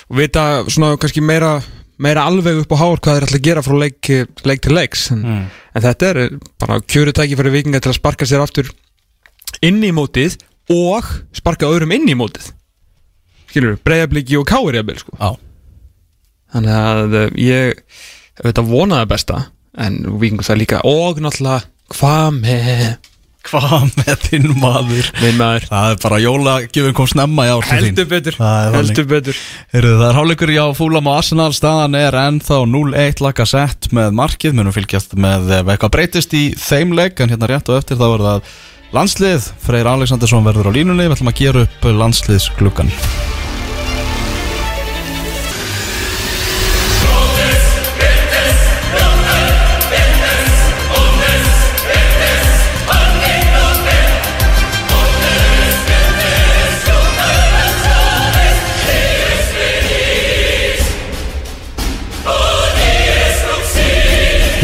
og vita svona kannski meira meira alveg upp á hár hvað þeir ætla að gera frá leik, leik til leiks. En, Mm. en þetta er bara kjöru tæki fyrir vikinga til að sparka sér aftur inn í mótið og sparka öðrum inn í mótið skilur, breyðabliki og káir jafnvel sko. Já, þannig að eh, ég auðvitað vona það besta en vikingur það líka. Og náttúrulega hvað með hvað með þinn maður? Minn maður. Það er bara jólagjöfum kom snemma í ár til þín. heldur betur, Það er þannig. heldur betur. Heyrðu, það er hálfleikur hjá Fúlam og Arsenal. Staðan er ennþá 0-1 laka sett með markið, munum fylgjast með ef eitthvað breytist í þeim leik en hérna rétt og eftir þá er það landslið. Freyr Alexandersson verður á línunni. Við ætlum að gera upp landsliðsgluggan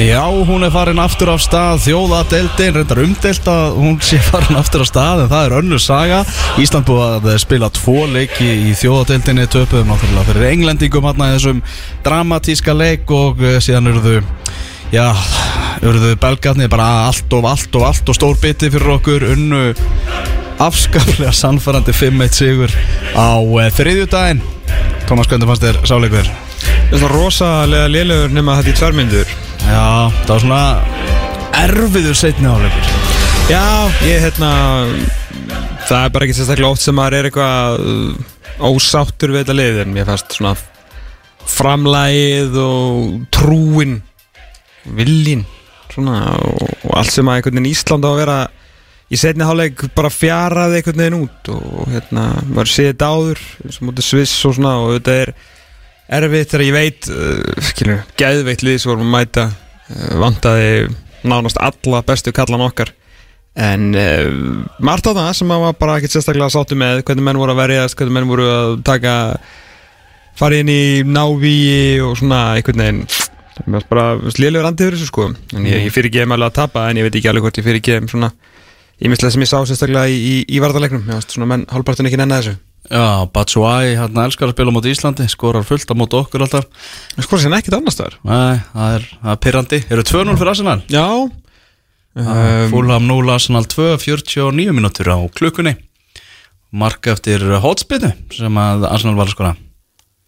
Já, hún er farin aftur af stað þjóðadeldin, reyndar umdelt að hún sé farin aftur af stað en það er önnur saga. Ísland búið að spila tvo leiki í þjóðadeldinni töpuðum náttúrulega fyrir englendingum hérna í þessum dramatíska leik og eh, síðan eruðu já, eruðu belgarnir bara allt of allt of allt og stór biti fyrir okkur unnu afskaplega sannfærandi 5-1 sigur á uh, þriðjudaginn. Tómas, hvernig fannst þér sáleikur? það er rosalega lélegur nema þetta í tværmyndur Já, það var svona erfiður setni áleikur Já, ég hérna Það er bara ekki sérstaklega oft sem maður er eitthvað uh, ósáttur við þetta lið en mér fannst svona framlægið og trúin viljin svona og, og allt sem að einhvern veginn Ísland á að vera í setni hálfleik bara fjaraði einhvern veginn út og hérna maður séð áður sem mútið Sviss og svona og þetta er erfitt þegar ég veit uh, skilur, geðveitt lið sem vorum að mæta vantaði nánast alla bestu kallan okkar. En uh, margt á það sem maður bara ekkert sérstaklega sáttu með hvernig menn voru að verjast, hvernig menn voru að taka fara inn í návíi og svona einhvern veginn. Mér varst bara slélegur andið þessu sko. En ég, ég fyrir ekki alveg að tapa en ég veit ekki alveg hvort ég fyrir ekki svona ímislega sem ég sá sérstaklega í, í, í varðarleiknum mér varst svona menn hálfpartin ekki nenni þessu Já, Batshuayi, hérna elskar að spila móti Íslandi skorar fullt á móti okkur alltaf. En sko sem ekkert annars þar Nei, það er, það er pirrandi. Eru 2-0 fyrir Arsenal? já. Um, Fúlham 0, Arsenal 2, 49 mínútur á klukkunni. Marka eftir hotspinnu sem að Arsenal var að skora.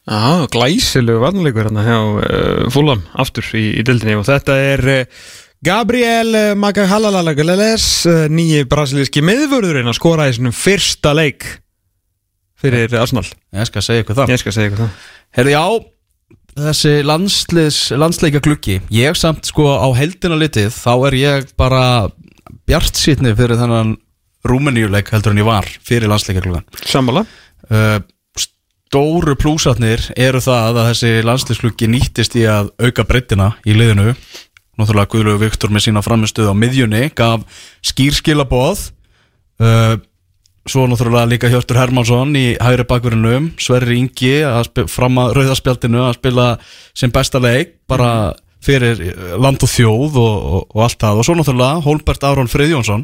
Já, glæsilegu varnleikur hérna hjá uh, Fúlam aftur í, í dildinni og þetta er uh, Gabriel Magahalalalagalales uh, nýji brasilíski miðvörðurinn að skora í svona fyrsta leik fyrir Arsenal. Ég skal segja ykkur það. Ég skal segja ykkur það. Herði já, þessi landsleika klukki Ég samt sko á heldina litið Þá er ég bara bjart sýtni fyrir þennan Rúmeníuleik heldur en ég var fyrir landsleikjarklugan Sammála. Uh, Stóru plúsatnir eru það að þessi landsleiksluggi nýttist í að auka breyttina í liðinu. Náttúrulega Guðlegu Viktor með sína framistuð á miðjunni gaf skýrskilaboð uh, Svo náttúrulega líka Hjörtur Hermansson í hægri bakverðinum Sverri Ingi að fram að rauðaspjaldinu að spila sem besta leik bara fyrir eh, land og þjóð og, og, og allt það. Og svo náttúrulega Hólbert Aron Friðjónsson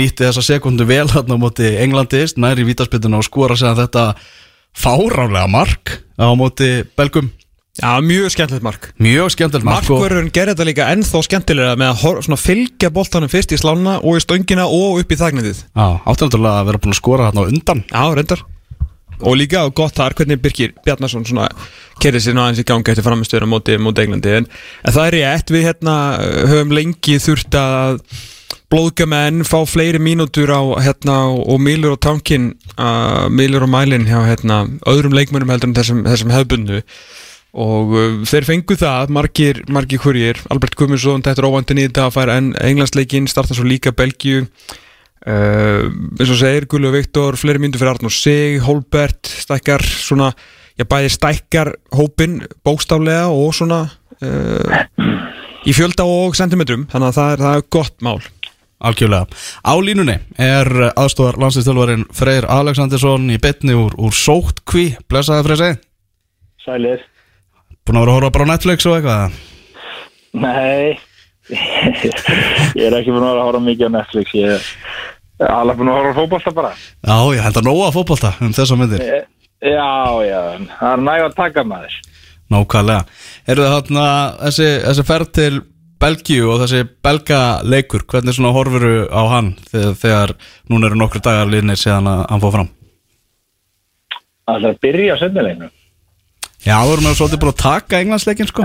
nýtti þessa sekundu vel hann á móti Englandist, næri vítaspytuna og skora sér þetta fárálega mark á móti Belgum Já, mjög skemmtilegt mark. Mjög skemmtilegt mark og, Markverðurinn gerði þetta líka ennþá skemmtilega með að fylgja boltanum fyrst í slána og í stöngina og upp í þagnitið Já, átti náttúrulega að vera búin að skora á undan. Já, reyndar. Og líka gott þar hvernig Birkir Bjarnason svona kerði sér nú aðeins í gangi eftir framistöðuna móti, móti Englandi. En, en það er rétt, við hérna höfum lengi þurft að blóðgamenn fá fleiri mínútur á hérna og Mílur og Tankin uh, Mílur og Mælin hjá hérna öðrum leikmönnum heldur en þessum, þessum hefbundu og uh, þeir fengu það margir, margir kurjir, Albert Guðmundsson þetta er óvandin í þetta að færa en Englandsleikin starta svo líka Belgíu uh, eins og segir Gullu og Viktor fleiri myndu fyrir Arnur Sig, Holbert stækkar svona, já bæði stækkar hópin bókstaflega og svona uh, í fjölda og sentimetrum, þannig að það er, það er gott mál Algjörlega. Á línunni er aðstofar landslýstjálfarin Freyr Alexandersson í betni úr, úr Sóttkví. Blessaði Freysi. Sælir. Búin að vera að horfa bara á Netflix og eitthvað? Nei, ég er ekki búin að vera að horfa mikið á Netflix. Ég er alveg búin að horfa á fótbolta bara. Já, ég held að nóga fótbolta um þessa myndir. Eh, Já, já, það er næg að taka maður. Nákvæmlega. Eru það þarna þessi, þessi ferð til Belgíu og þessi belga leikur, hvernig svona horfuru á hann þegar, þegar núna eru nokkru dagar liðnir síðan að hann fóð fram? Það er að byrja á sendileginu. Já, við erum að svolítið búin að taka englandsleikin sko.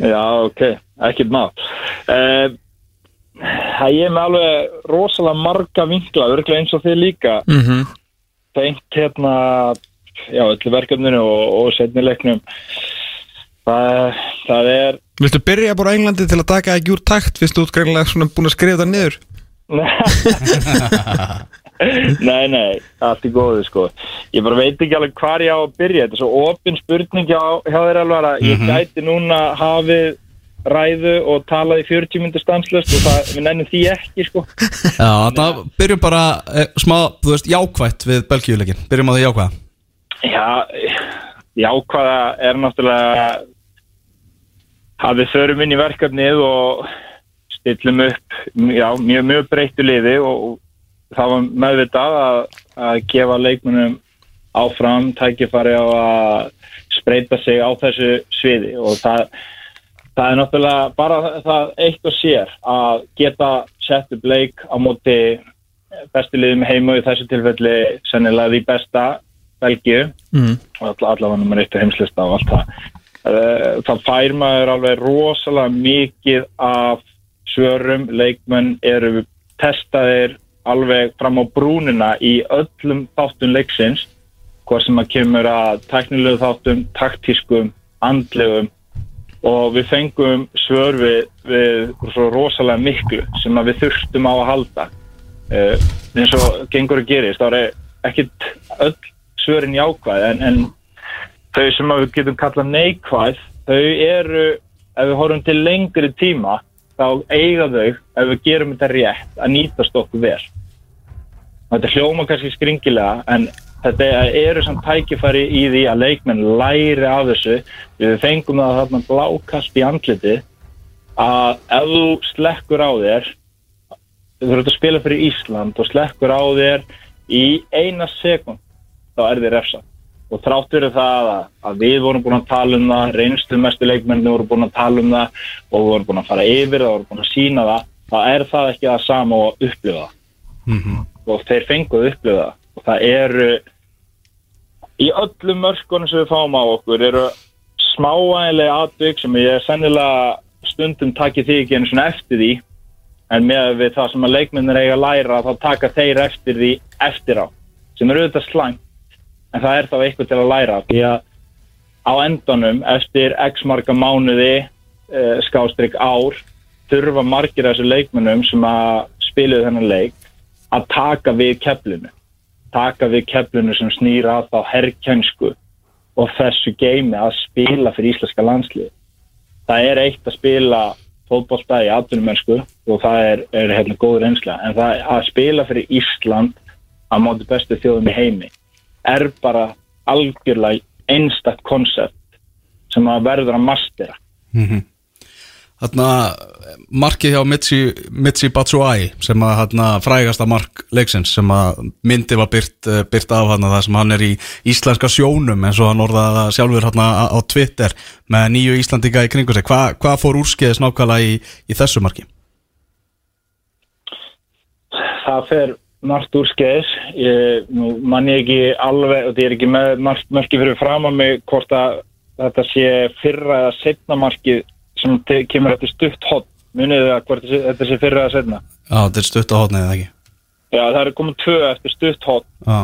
Já, ok, ekkert mál. Uh, það er með alveg rosalega marga vinkla, örglega eins og þið líka. mm -hmm. Tengt hérna, já, öllu verkefninu og, og sendilegnum. Það, það er Viltu byrja bara á Englandi til að taka ekki úr takt fyrst þú ert greinlega svona búin að skrifa það niður nei, nei, allt í góðu sko Ég bara veit ekki alveg hvar ég á að byrja Þetta er svo opin spurning hjá, hjá þér alveg að Ég gæti núna hafið ræðu og talað í 40 myndir stanslust og það, við nennum því ekki sko Já, þannig að byrjum bara eh, smá, þú veist, jákvætt við Belgíuleikin. Byrjum á því jákvæða. Já, jákvæða er náttúrulega að við förum inn í verkefnið og stillum upp já, mjög, mjög breyttu liði og það var meðvitað að, að gefa leikmunum áfram tækifæri á að spreita sig á þessu sviði. Og það, það er náttúrulega bara það eitt og sér að geta sett upp leik á móti bestu liðum heima í þessu tilfelli sennilega því besta Belgíu. Mm. og all, allavega nummer eitt heimslista og allt það. Eh, það fær maður alveg rosalega mikið af svörum, leikmenn eru testaðir alveg fram á brúnina í öllum þáttum leiksins hvað sem að kemur að teknilegu þáttum, taktískum andlegum og við fengum svör við, við svo rosalega miklu sem við þurftum á að halda. Uh, eins og gengur að gerist þá er ekkit öll svörin jákvæð en, en þau sem við getum kallað neikvæð þau eru, ef við horfum til lengri tíma, þá eiga þau ef við gerum þetta rétt að nýtast okkur vel. Þetta hljóma kannski skringilega en þetta eru samt tækifæri í því að leikmenn læri af þessu. Við fengum það þarna blákast í andliti að ef þú slekkur á þér þú verður að spila fyrir Ísland og slekkur á þér í eina sekund þá er þið refsað og þrátt fyrir það að, að við vorum búin að tala um það reynslu mestu leikmenni voru búin að tala um það og við vorum búin að fara yfir það og voru búin að sína það þá er það ekki það sama og að upplifa. Það Mm og þeir fenguð upplifa það. Og það eru í öllum mörkunum sem við fáum á okkur eru smáægilega atvik sem ég er sennilega stundum takið því ekki einu svona eftir því. En með það sem að leikmennir eiga að læra þá taka þeir eftir því eftir á sem eru auðvitað slæmt en það er þá eitthvað til að læra því að á endanum eftir x marga mánuði uh, skástrygg ár þurfa margir af þessu leikmennum sem að spiluðu þennan leik að taka við keflinu. Taka við keflinu sem snýra að þá herrkjönsku og þessu geimi að spila fyrir íslenska landslið það er eitt að spila í atvinnumennsku og það er, er hérna góður einsla en það að spila fyrir Ísland á móti bestu þjóðum í heimi er bara algjörlega einstaktt koncept sem að verður að mastera. Þarna markið hjá Mitsi, Mitsi Batshuayi sem að hérna frægasta mark leiksins sem að myndi var byrt, eh, byrt af hérna það sem hann er í íslenska sjónum eins og hann orðaði það sjálfur á á Twitter með nýju Íslandinga í kringu sig. Hva, hvað fór úrskeiðis nákvæmlega í, í þessu marki? það fer margt úr skeiðis ég, nú mann ég ekki alveg og það er ekki með margt mörki fyrir fram að mig hvort að þetta sé fyrra eða setna markið sem kemur eftir stutt hot munið það hvort þetta sé fyrra eða setna Já, þetta er stutt á hotnið eða ekki? Já það er komið tvö eftir stutt hot Já,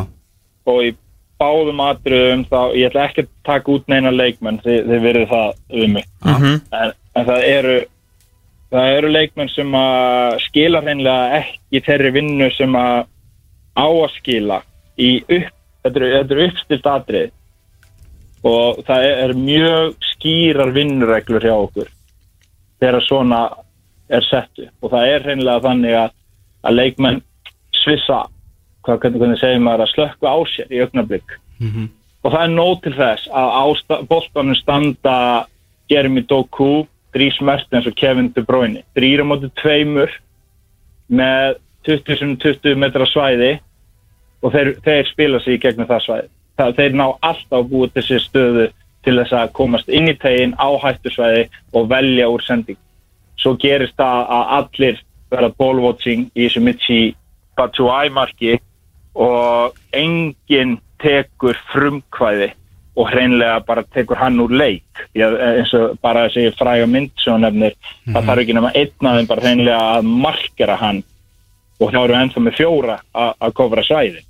og í báðum atriðum þá ég ætla ekki að taka út neina leikmenn þið, þið verið það við mig. Mhm. en, en það eru það eru leikmenn sem að skila hreinlega ekki þeirri vinnu sem að á að skila í upp, þetta eru, uppstilt atrið og það er, mjög skýrar vinnureglur hjá okkur þegar svona er settu og það er hreinlega þannig að, að leikmenn svissa hvað hvernig, segir maður að slökku á sér í augnablík og það er nóg til þess að bóltanum standa Jeremy Doku Dries Mertens og Kevin De Bruyne. Þrýra móti tveimur með 20-20 metra svæði og þeir, þeir spila sig í gegnum það svæði. Það, þeir ná alltaf búa þessi stöðu til þess að komast inn í tegin á hættusvæði og velja úr sending. Svo gerist það að allir verða ballwatching í þessu Michi Batshuayi marki og enginn tekur frumkvæði og hreinlega bara tekur hann úr leik. Já, eins og bara þessi fræga mynd sem hann nefnir, það þarf ekki nema einn af þeim bara hreinlega að markera hann. Og þá eru ennþá með fjóra að kofra svæði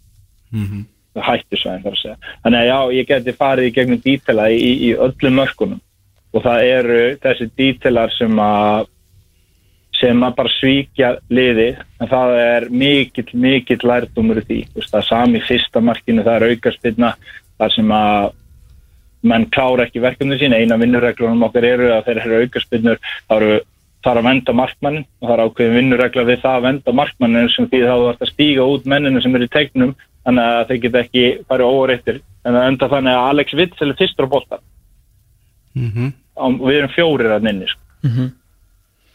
það hættu svæðin þar að segja. Þannig að já, ég geti farið í gegnum dítela í, í öllum mörkunum. Og það eru þessi dítelar sem að sem að bara svíkja liði en það er mikill, mikill lærdumur því, það sami fyrsta markinu, það er aukarspilna þar sem að menn klára ekki verkefni sín, eina vinnureglunum okkar eru að þeir eru aukarspinnur þá eru þar að venda markmannin og það er ákveðin vinnuregla við það að venda markmannin sem því þá þú ert að stíga út menninu sem eru í tegnum þannig að þeir geta ekki farið óreittir en það enda þannig að Alex Witzel er fyrstur á boltan og við erum fjórir að nynni sko.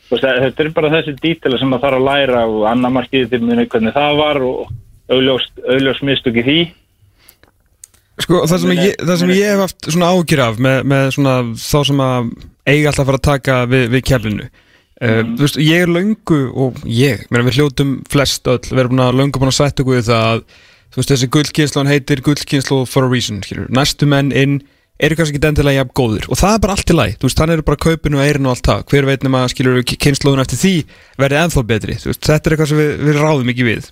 Þú veist, þetta er bara þessi dítila sem það þarf að læra og annar markið til minni hvernig það var og augljóst mistök í því Sko, það sem, ég, það sem ég hef haft svona ágjur af með, með svona þá sem að eiga alltaf að fara að taka við, við keflinu uh, þú veist, ég er löngu og ég, mér við hljótum flest öll, við erum búin að löngu búin að sætta okkur við það að þú veist, þessi gullkynslan heitir gullkynslu for a reason, skilur, næstu menn inn eru kannski ekki endilega jafn góðir og það er bara allt í lagi, þú veist, þannig eru bara kaupinu og eirinu og allt það, hver veit nema skilur kynnslóðun eftir því verði ennþá betri þú veist, þetta er eitthvað sem við, við ráðum ekki við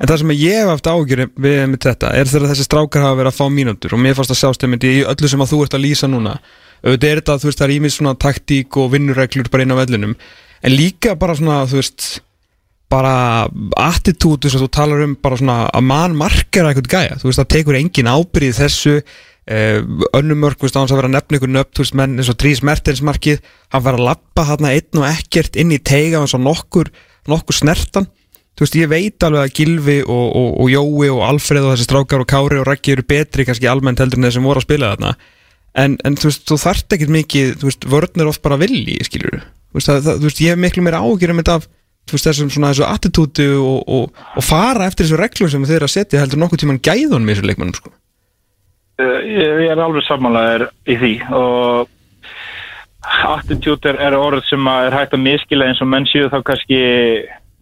En það sem ég hef haft ágjur við með þetta er þegar þessi strákar hafa verið að fá mínútur og mér fannst að sjástemmindi í öllu sem að þú ert að lýsa núna. Auðvitað er þetta, þú veist, það er ímið svona taktík og vinnureglur bara inn á vellinum. En líka bara svona, þú veist bara attitútu sem þú talar um bara svona að mann markera eitthvað gæja, þú veist, það tekur engin ábyrð í þessu. Uh, önnumörk, þú veist, á hans að vera að nefna ykkur nöfn, þú veist, menn eins og Dries Mertens markið, hann var að lappa þarna einn og ekkert inn í teiga eins og nokkur, nokkur snertan þú veist, ég veit alveg að Gilvi og, og, og Jói og Alfreð og þessi strákar og Kári og Raggi eru betri kannski almennt heldur en þeir sem voru að spila þarna. En, en þú veist, þú þarft ekkert mikið þú veist, vörn er oft bara vilji, skilur þú veist, það, það, þú veist, ég hef miklu meira ágjör um þetta af, þú veist, þessum svona þessu attitúti og, og, fara eftir þessu reglum sem þeir eru að setja heldur nokkuð tíman gæðun með þessu leikmannum, sko. Uh, ég, ég er alveg sammálaður í því og attitude er, orð sem er hægt að miskila eins og menn séu þá kannski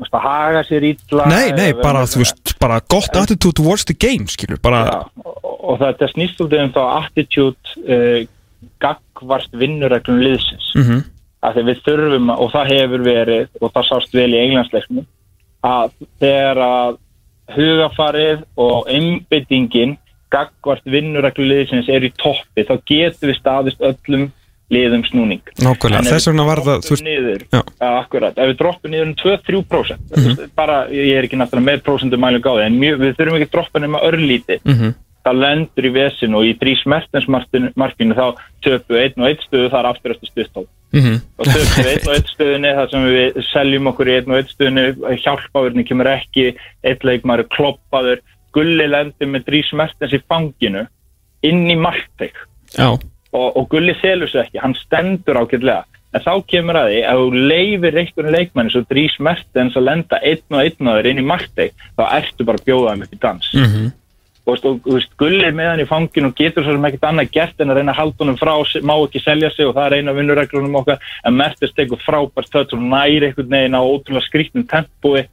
að haga sér ítla Nei, nei, bara, þú veist, bara gott attitude towards the game, skilur, bara Já, og, og þetta snýst út um þá attitude uh, gagvart vinnureglum liðsins Mhm. að því við þurfum að- og það hefur verið og það sást vel í englandsleiknum að þegar að hugafarið og einbyttingin gagvart vinnureglu liðsins er í toppi þá getur við staðist öllum liðum snúning. Nákvæmlega, þess vegna var það, niður, Já. akkurat, ef við droppum niður um 2-3% mm bara, ég er ekki náttúrulega með prósentum mælum gáði, en mjög, við þurfum ekki að droppa nema örlítið, Mhm. það lendur í vesinu og í Dries Mertens markinu þá töpu einn og einn stöðu þar aftur eftir stuðstól. Mhm. og töpu einn og einn stöðunni þar sem við seljum okkur í einn og einn stöðunni hjálpaðurinn kemur ekki eitt leikmaður er kloppaður. Gulli lendur með Dries Mertens í fanginu inn í markteik Já, og, og Gulli selur sér ekki, hann stendur ágætlega. En þá kemur að því, ef þú leifir einhvern leikmanni svo Dries Mertens að lenda einn og einn aður inn í markteik þá ertu bara að bjóða þeim upp í dans. Og, veist, og, og veist, Gulli með hann í fanginu og getur svo sem ekkert annað gert en að reyna að halda honum frá má ekki selja sig og það er eina vinnureglunum okkar. En Mertens tekur frábært þött og næri einhvern veginn á ótrúlega skrýtnum tempói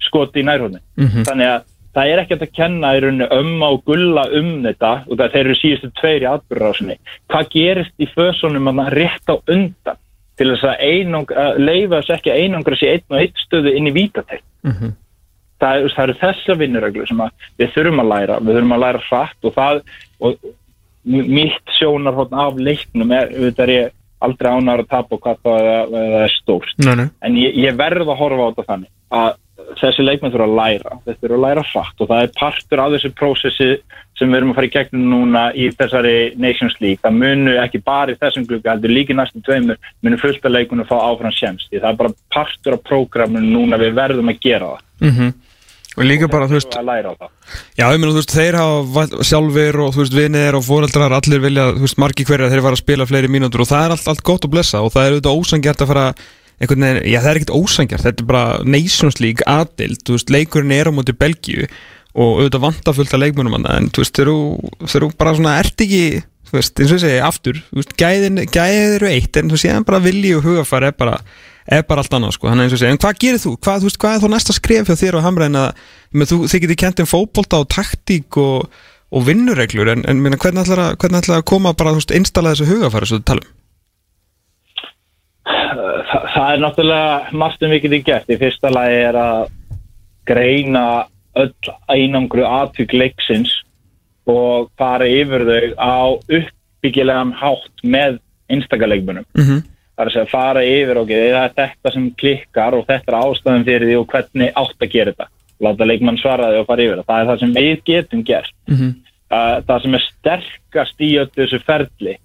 skoti í nærhóðni Mhm. þannig að það er ekkert að kenna í rauninu ömma og gulla um þetta og það þeir eru síðustu tveir í atbyrðarásinni hvað gerist í fösunum að það rétt á undan til þess að, einang, að leifa þess ekki einangra sér einn og einn stöðu inn í vítateg Mhm. það, er- það eru þessa vinnureglu sem við þurfum að læra. Við þurfum að læra hratt og það og mitt sjónarhótt af leiknum er, auðvitað er ég aldrei ánar að tapa og hvað það er, það er stórt. En ég, ég verð að horfa á þetta þannig að þessi leikmenn þurfa að læra. Þetta þurfa að læra hratt og það er partur af þessu prósessi sem við erum að fara í gegnum núna í þessari Nations League. Það munu ekki bara í þessum glugga heldur líki næstum tveimur munu fullt að leikunum fá áfram sjens því það er bara partur af prógraminu núna við verðum að gera það. Mhm. Og líka bara, þú veist, Já, ég meina, þú veist, þeir hafa sjálfir og, þú veist, vinir og foreldrar, allir vilja, þú veist, margi hverjar þeir fara að spila fleiri mínútur og það er allt, allt gott að blessa og það er auðvitað ósangjart að fara einhvern veginn, já, það er ekkert ósangjart, þetta er bara Nations League aðild, þú veist, leikurinn er á móti Belgíu og auðvitað vanta fullt af leikmönum hann, en þú veist, þeir eru, bara svona, ert ekki, þú veist, eins og ég segi, aftur, þú veist, gæðin, gæðin eru eitt, en þú séðan bara vilji og hugafar er bara, er bara allt annað, sko, þannig eins og segi, en hvað gerir þú, hvað, þú veist, hvað er þá næsta skref hjá þér og hamræðin að, þú, þið getið kent um fótbolta og taktík og, og vinnureglur, en, en minna, hvernig ætlar að, hvernig ætlar að koma bara, þú veist, installa þessu hugafar, þessu talum? Þa, það er náttúrulega margt um við getum gert. Í fyrsta lagi er að greina öll einangru atvik leiksins og fara yfir þau á uppbyggilegan hátt með einstakalegmunum Mm -hmm. það er að segja fara yfir og það er þetta sem klikkar og þetta er ástæðan fyrir því og hvernig átt að gera þetta? Láta leikmann svara því og fara yfir. Það það er það sem við getum gert. Mm -hmm. það sem er sterkast í öllu þessu ferli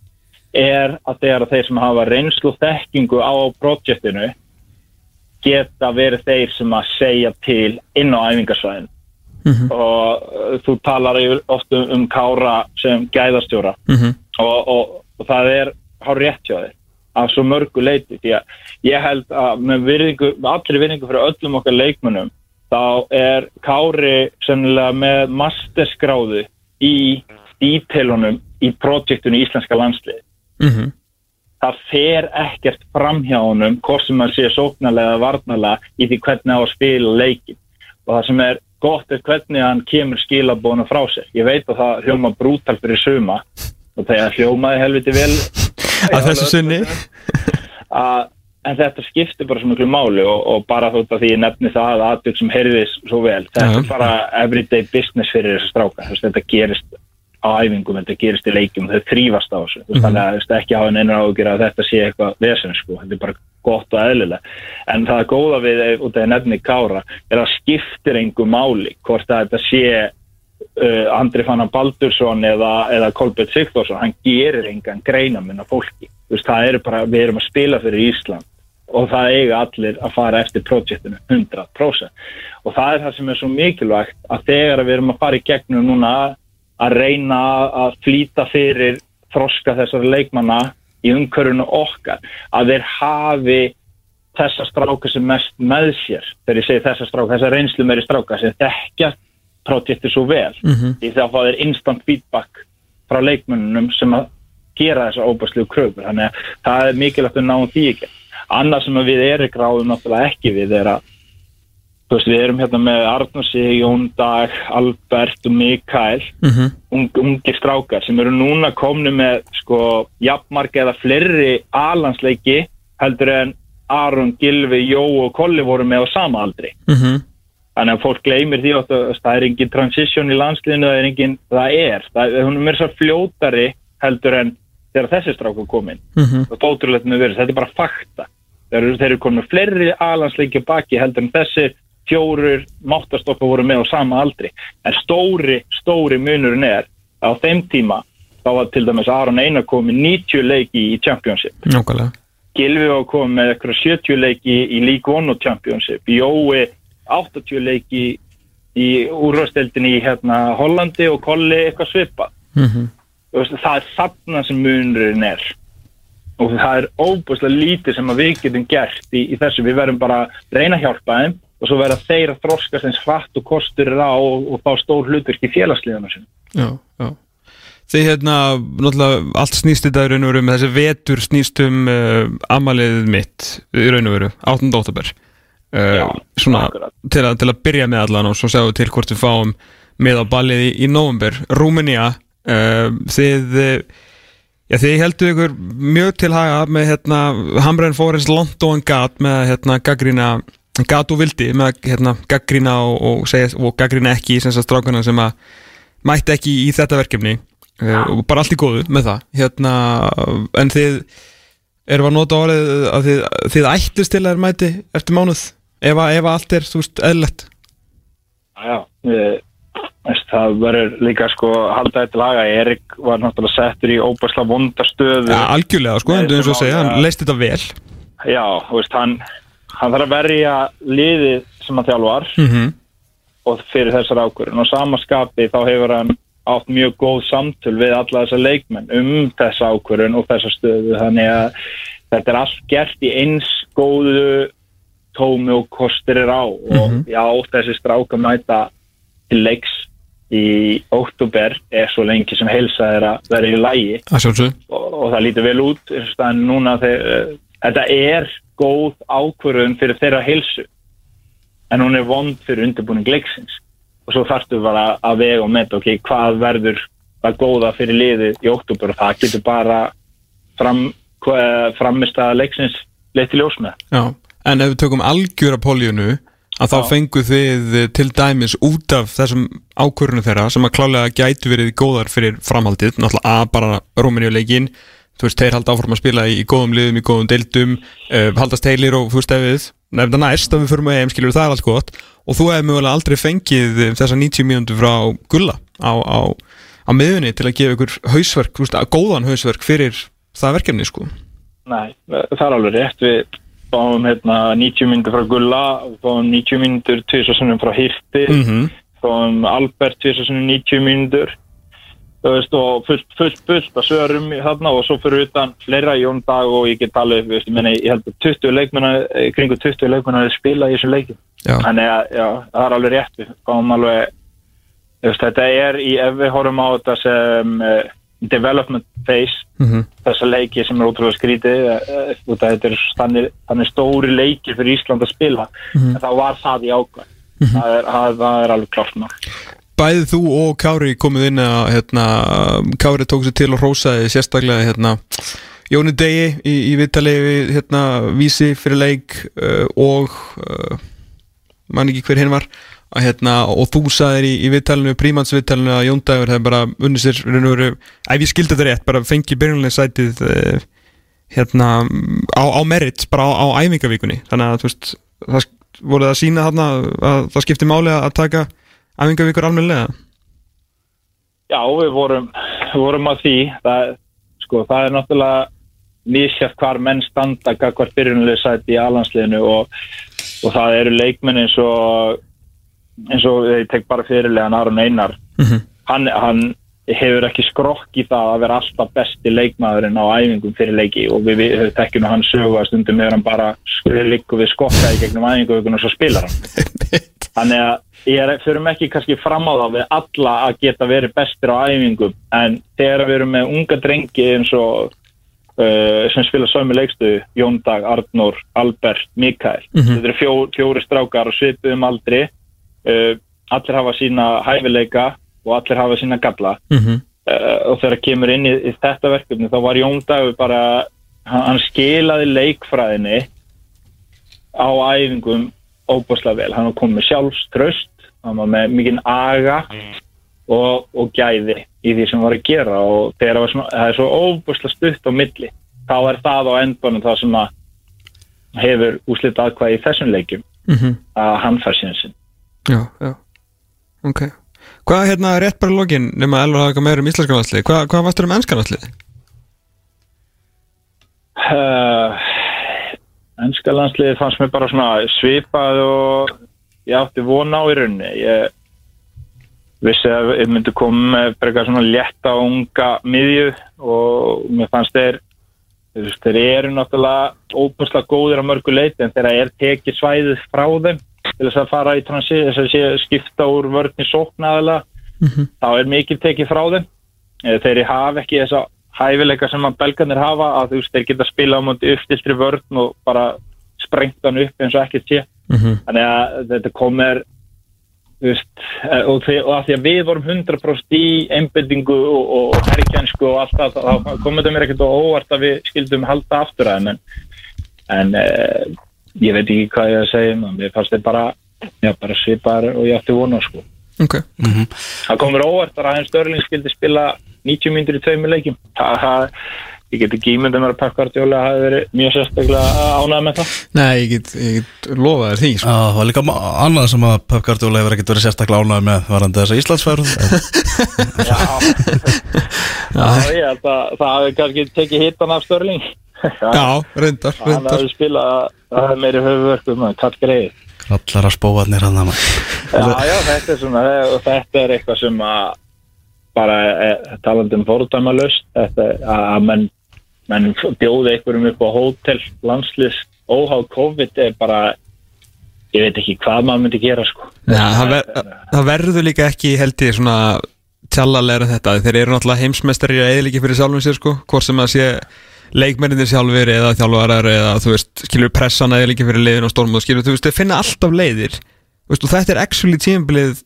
er að þegar þeir sem hafa reynslu þekkingu á projektinu geta verið þeir sem að segja til inn á æfingarsvæðin Mhm. og uh, þú talar yfir oft um, um Kára sem gæðastjóra Mhm. og, og, og það er hár rétt hjá þér af svo mörgu leiti því að ég held að með virðingu, allir virðingu fyrir öllum okkar leikmönnum þá er Kári sennilega með masterskráðu í dítelunum í projektinu Íslenska landslið Mhm. það fer ekkert fram hjá honum hvort sem hann sé sóknarlega eða varnarlega í því hvernig á að spila leikin og það sem er gott er hvernig hann kemur skilabónu frá sér. Ég veit að það hljóma brútal fyrir suma og það hljómaði helviti vel. Að þessu sinni? að en þetta skiptir bara svo miklu máli og, og bara þótt að því ég nefni það aðtök sem heyrðis svo vel. Þetta er bara everyday business fyrir þessu stráka. Þetta gerist á æfingum, þetta gerist í leikjum þau þrýfast á þessu, mm Mhm. þannig að þú veist, ekki hafa neina ágjur að þetta sé eitthvað vesen sko, þetta er bara gott og eðlilega en það er góða við, út af því nefni Kára er að skiptir engu máli hvort að þetta sé uh, Andri Fannar Baldursson eða, eða Kolbjörn Sigþórsson, hann gerir engan greinamun af fólki, veist, það eru bara við erum að spila fyrir Ísland og það eiga allir að fara eftir projektinu 100% og það er það sem er svo mikilvægt að þegar við erum að fara í gegnum núna að reyna að flýta fyrir þroska þessara leikmanna í umhverjunu okkar að þeir hafi þessa stráka sem mest með sér þegar ég segi þessa stráka, þessa reynslu meiri stráka sem þekkja projektið svo vel. Mhm. því þá fá þeir instant feedback frá leikmönnum sem að gera þessa óbærslu kröfur. Þannig að það er mikilvægt að náum því ekki. Annað sem að við erum gráðum náttúrulega ekki við er að veist, við erum hérna með Arnósi, Jón Dag, Albert og Mikael Mhm. ung, ungi strákar sem eru núna komni með sko jafnmarga eða fleiri alansleiki heldur en Aron, Gilvi, Jó og Kolli voru með á sama aldri Mhm. þannig að fólk gleymir því að það er engin transition í landsliðinu það er engin, það er það, hún er mér svo fljótari heldur en þegar þessi stráku komin Mhm. og ótrúlegt með verið, þetta er bara fakta þeir eru, þeir eru komin með fleiri alansleiki baki heldur en þessi fjórir máttastokka voru með á sama aldri. En stóri, stóri munurinn er á þeim tíma þá var til dæmis Aron Einar komið 90 leiki í Championship. Nákvæmlega. Gilvi var komið með eitthvað 70 leiki í League One og Championship. Jói 80 leiki í úrvasteldinni í hérna Hollandi og Kolli eitthvað svipað. Mhm. Þú veist, það er þarna sem munurinn er. Og það er óbúslega lítið sem við getum gert í, í þessu, við verðum bara reyna að hjálpa þeim og svo verða þeir að þroskast eins hratt og kostur er á og, og fá stór hlutverk í félagsliðana sinni. Já, já Þið hérna, náttúrulega, allt snýst þetta í raun og veru með þessi vetur snýst um uh, amalið mitt í raun og veru, 8. óttabær uh, Já, Svona, til að, til að byrja með allan og svo við til hvort við fáum með á ballið í, í november Rúmenía, uh, þið uh, Já, þið heldur ykkur mjög til haga með hérna, Hamræn Fórens London Gat með hérna, gaggrína Gat og vildi með hérna, gaggrína og, og, segja, og gaggrína ekki sem sagt strákuna sem að mætti ekki í þetta verkefni. Uh, og bara allt í góðu með það. Hérna, en þið erum að nota orðið að þið, þið ættist til að þér mæti eftir mánuð? Ef, að- ef að allt er, þú veist, eðlilegt? Já, við, veist, það verður líka sko að halda þetta laga, Erik var náttúrulega settur í óbúslega vondarstöðu. ja, algjörlega, sko, en eins og sem segja, hann leist þetta vel. Já, þú veist, hann, hann þarf að verja liðið sem hann þjálfar mm -hmm. og fyrir þessar ákvörðun. Og samaskapi þá hefur hann átt mjög góð samtöl við alla þessa leikmenn um þessa ákvörðun og þessa stöðu. Þannig að þetta er allt gert í eins góðu tómi og kostir er á. Og Mhm. já, þessi stráka mæta til leiks í óttúber er svo lengi sem heilsa er að vera í lægi og, og það lítur vel út núna þegar þetta er góð ákvörðun fyrir þeirra heilsu. En hún er vond fyrir undirbúning leiksins. Og svo þarftu bara að vega og metta ok, hvað verður það góða fyrir liðið í óttúber og það getur bara fram, framist að leiksins leitt til ljós með. Já, en ef við tökum algjöra políunu að þá fengu þið eh, til dæmis út af þessum ákvörunum þeirra sem að klálega gætu verið góðar fyrir framhaldið, náttúrulega að bara Rómaníuleikin, þú veist, þeir halda áfram að spila í, í góðum liðum, í góðum deildum uh, haldast heilir og þú veist ef við nefnda næst að við förum að EM skilur það er allt gott. Og þú hefði mögulega aldrei fengið eh, þessa 90 mínútur frá Gulla á, á, á miðunni til að gefa ykkur hausverk, þú veist, að góðan hausverk fyrir það verkefni, sko. Nei, það er alveg rétt. Við fáum hérna 90 myndur frá Gulla fáum 90 myndur tvisasunum frá Hirti. Mm fáum Albert tvisasunum 90 myndur þú veist og fullt, fullt, fullt að sögurum þarna og svo fyrir utan fleira Jón Dag og ég get talið upp, veist, ég, meni, ég held að 20 leikmennar kringu 20 leikmennar spila í þessum leikin Já, þannig að já, það er alveg rétt við fáum alveg þú veist, þetta er í, ef við horfum á þetta sem uh, development phase mm þessa leiki sem er ótrúlega skrítið uh, þetta er þannig, þannig stóri leiki fyrir Ísland að spila en þá var það í ákvæm það, er, það, það er alveg klart ná Bæðið þú og Kári komið inn að hérna, Kári tók sér til og rósaði sérstaklega hérna, Jóni Degi í, í viðtali við hérna, vísi fyrir leik uh, og uh, man ekki hver hinn var hérna, og þú sagðir í, í viðtalinu, prímansviðtalinu að Jón Dagur hefði bara unnið sér ef ég skildi þetta rétt, bara fengið byrjunlega sætið uh, hérna, á, á merit, bara á, á æfingavíkunni þannig að veist, það voruð að sína að það skipti máli að taka æfingavíkur almennilega? Já, við vorum, við vorum að því. Það, sko, það er náttúrulega nýsjátt hvar menn standa hvað byrjunlega sæti í alansliðinu og, og það eru leikmenn eins og eins og ég tek bara fyrirlegan Aron Einar. Mhm. hann, hann hefur ekki skrokk í það að vera alltaf besti leikmaðurinn á æfingum fyrir leiki og við, við tekjum hann sögu að stundum hefur hann bara líku við skokka í gegnum æfingu og svo spilar hann. Þannig að ég förum ekki kannski fram á það við alla að geta verið bestir á æfingum en þegar við erum með unga drengi eins og uh, sem spila sömu leikstu Jón Dag, Arnór, Albert, Mikael Mhm. þetta eru fjó, fjóri strákar og svipuðum aldri uh, allir hafa sína hæfileika og allir hafa sína galla mm -hmm. uh, og þegar kemur inn í, í þetta verkefni þá var Jón Dagur bara hann, hann skilaði leikfræðinni á æfingum óbúslega vel, hann komið með sjálfströst hann var með mikinn aga og, og gæði í því sem var að gera og þegar var svona, það er svo óbúslega stutt á milli þá er það á endanum það sem að hefur úslit aðkvæði í þessum leikjum. Mhm. að hann fær síðan sinn. Já, já. Ok. Hvað hérna rétt bara í lokin nema Elvar hafa eitthvað meira um íslenska landslið Hvað, hvað varstu um ennskan landslið? uh, Ennska landsliðið fannst mér bara svona svipað og ég átti vona á í rauninni. Ég vissi að ég myndi koma með frekar svona létta unga miðju og mér fannst þeir þeir eru náttúrulega óbúslega góðir á mörgu leiti en þeirra er tekið svæðið frá þeim til þess að fara í transi þess að sé skipta úr vörni sóknaðala þá er mikið tekið frá þeim. Eh, þeir hafa ekki þessa hæfileika sem að belgarnir hafa að þú veist þeir geta spila á múti uppstiltri vörn og bara sprengt hann upp eins og ekkert sé Mhm. þannig að þetta komir þú veist eh, og, þi- og að því að við vorum 100% í einbendingu og, og, og og allt það, þá komið þetta mér ekkert á óvart að við skildum halda aftur að en, en eh, ég veit ekki hvað ég að segja um það. Mér fannst þeir bara, bara svipar og ég átti vona sko. Ok. Það komur óvart að Ryan Störling skildi spila 90 myndir í tveimur leikjum. Það, það, ég get ekki ímyndið mér að Pakkardjóla hafi verið mjög sérstaklega ánægð með það. Nei, ég get, ég get lofað þér því sko. Já, það var líka annað sem að Pep Guardiola hefur ekkert verið sérstaklega ánægð með varandi þessa Íslandsfærð já, já. Ég held að það hafi kannski tekið hittan af Störling Já, reyndar, hann reyndar. hafi spilað það er meiri höfuverkum kall greið Kallar að spóarnir hann að já, já, þetta er svona og þetta er eitthvað sem að bara eh, talandi um fordæma löst þetta að menn menn bjóði einhverjum upp á hótel landslist óháð COVID er bara ég veit ekki hvað maður myndi gera sko. Já, það, ver, það verður líka ekki held ég svona tjallalega þetta. Þeir eru náttúrulega heimsmeistari að eðliki fyrir sjálfum sér sko, hvort sem að sé leikmenninir sjálfur eða þjálfarar eða þú veist, skilur pressan að eðliki fyrir leiðin og storm og skilur, þú veist, þeir finna alltaf leiðir. Veist, og þetta er actually tímabilið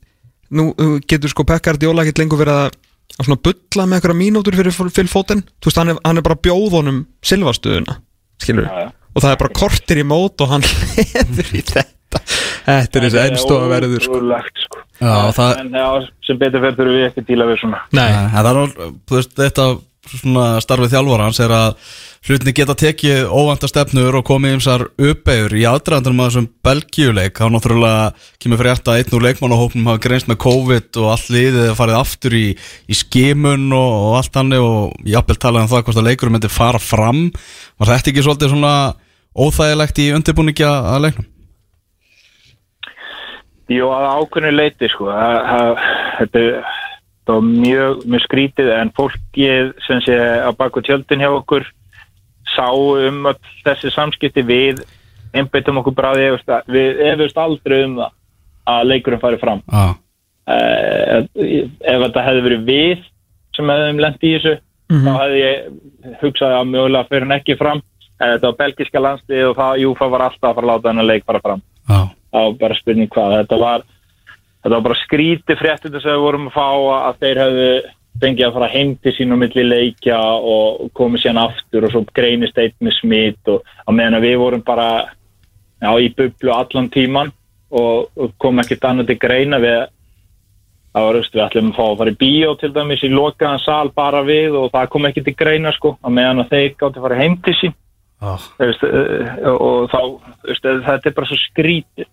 nú getur sko Pekkard Jóla ekkert lengur verið að að svona bulla með einhverja mínútur fyrir, fyrir fótinn, þú veist, hann er, hann er bara bjóðunum silfastöðuna, skilur Já, já. og það er bara kortir í mót og hann leður í þetta þetta er þessi ennstofa verður sko. Sko. Já, það- en já, sem betur fyrir þurfum við ekki að díla við svona Nei, það er nú, þú veist, þetta svona starfið þjálfarans er að hlutinni geta tekið óvænta stefnur og komið ymsar uppeyður í aðdraðandunum að þessum Belgíuleik, þá náttúrulega kemur fyrir að einn úr leikmannahópnum hafa greinst með COVID og allt liðið farið aftur í, í skimun og, og allt hannig og jafnvel talað um það hvort að leikurum myndi fara fram. Var þetta ekki svolítið svona óþægilegt í undirbúningi að að leiknum? Jú, að ákveðinu leiti sko. Að- að- þetta er- þetta mjög, mjög skrítið en fólkið sem sé á baku tjöldin hjá okkur sá um öll þessi samskipti við einbyttum okkur bráði við efust aldrei um það að leikurum fari fram. Já, uh, ef þetta hefði verið við sem hefðum lent í þessu þá hefði ég hugsað að mögulega fyrir hann ekki fram. En þetta var belgiska landslið og það, jú, það var alltaf að fara að láta hennar leik bara fram. Já, það var bara spurning hvað þetta var, þetta var bara skríti fréttir þess að við vorum að fá að þeir hefðu fengið að fara heim til sín á milli leikja og komið síðan aftur og svo greinist eitt með smitt og á meðan að við vorum bara já, í bublu allan tíman og, og kom ekkert annað til greina við það var, veist, við ætlum að fá að fara í bíó til dæmis í lokaðan sal bara við og það kom ekki til greina sko, á meðan að þeir gátti að fara heim til sín. Þú veist, uh, og þá veist, þetta er bara svo skrítið.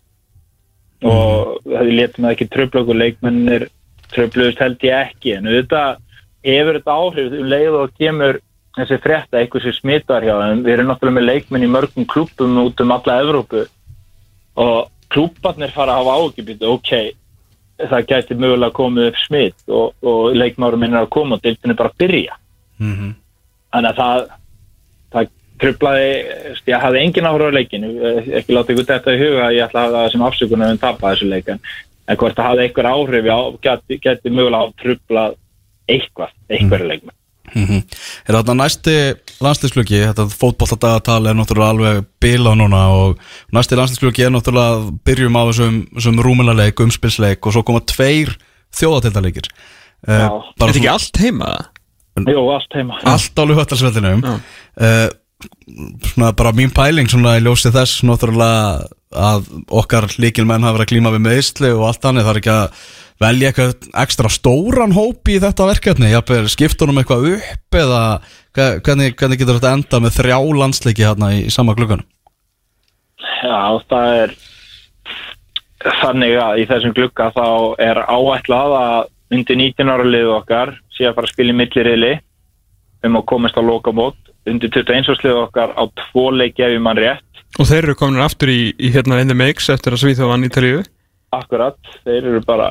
Og það letum það ekki tröfla okkur leikmennir tröfluðust held ég ekki. En auðvitað hefur þetta áhrif um leið og kemur þessi frétta eitthvað sem smittar hjá þeim. Við erum náttúrulega með leikmenn í mörgum klúpum út um alla Evrópu. Og klúparnir fara að hafa ágjubit ok, það gæti mögulega komið upp smitt og, og leikmárum er að koma og deildin er bara að byrja. Mhm, þannig að það, það trublaði, ég hafði engin áhrif á leikinu, ekki láta ykkur þetta í huga ég ætla að það sem afsökunar en tapa þessu leikin, en hvort það hafði einhver áhrif já, geti, geti mögulega trublað eitthvað, einhverju mm. leikmenn mhm Er þetta næsti landslýsklöki, þetta fótbolladagatal er náttúrulega alveg bila núna og næsti landslýsklöki er náttúrulega að byrjum á þessum, þessum rúmunaleik, umspilsleik og svo koma tveir þjóðatildaleikir Já. Er þetta ekki allt heima? Jú, allt heima allt á luhatalsveldinum Já. uh, svona bara mín pæling svona í ljósi þess náttúrulega að okkar líkilmenn hafa verið að glíma við meðisli og allt annað, það er ekki að velja eitthvað ekstra stóran hóp í þetta verkefni, jafnveg skiptunum eitthvað upp eða hve- hvernig, hvernig getur þetta enda með þrjá landsleiki hérna í, sama glugganum? Já, það er þannig að í þessum glugga þá er áætlað að undir 19 ára liðu okkar sé að fara að spila í millirili um að komast á lokamót undir 21 ára liðu okkar á tvo leiki ef mann rétt. Og þeir eru komin aftur í, í hérna the mix eftir að Svíþjóð vann Ítalíu? Akkurat, þeir eru bara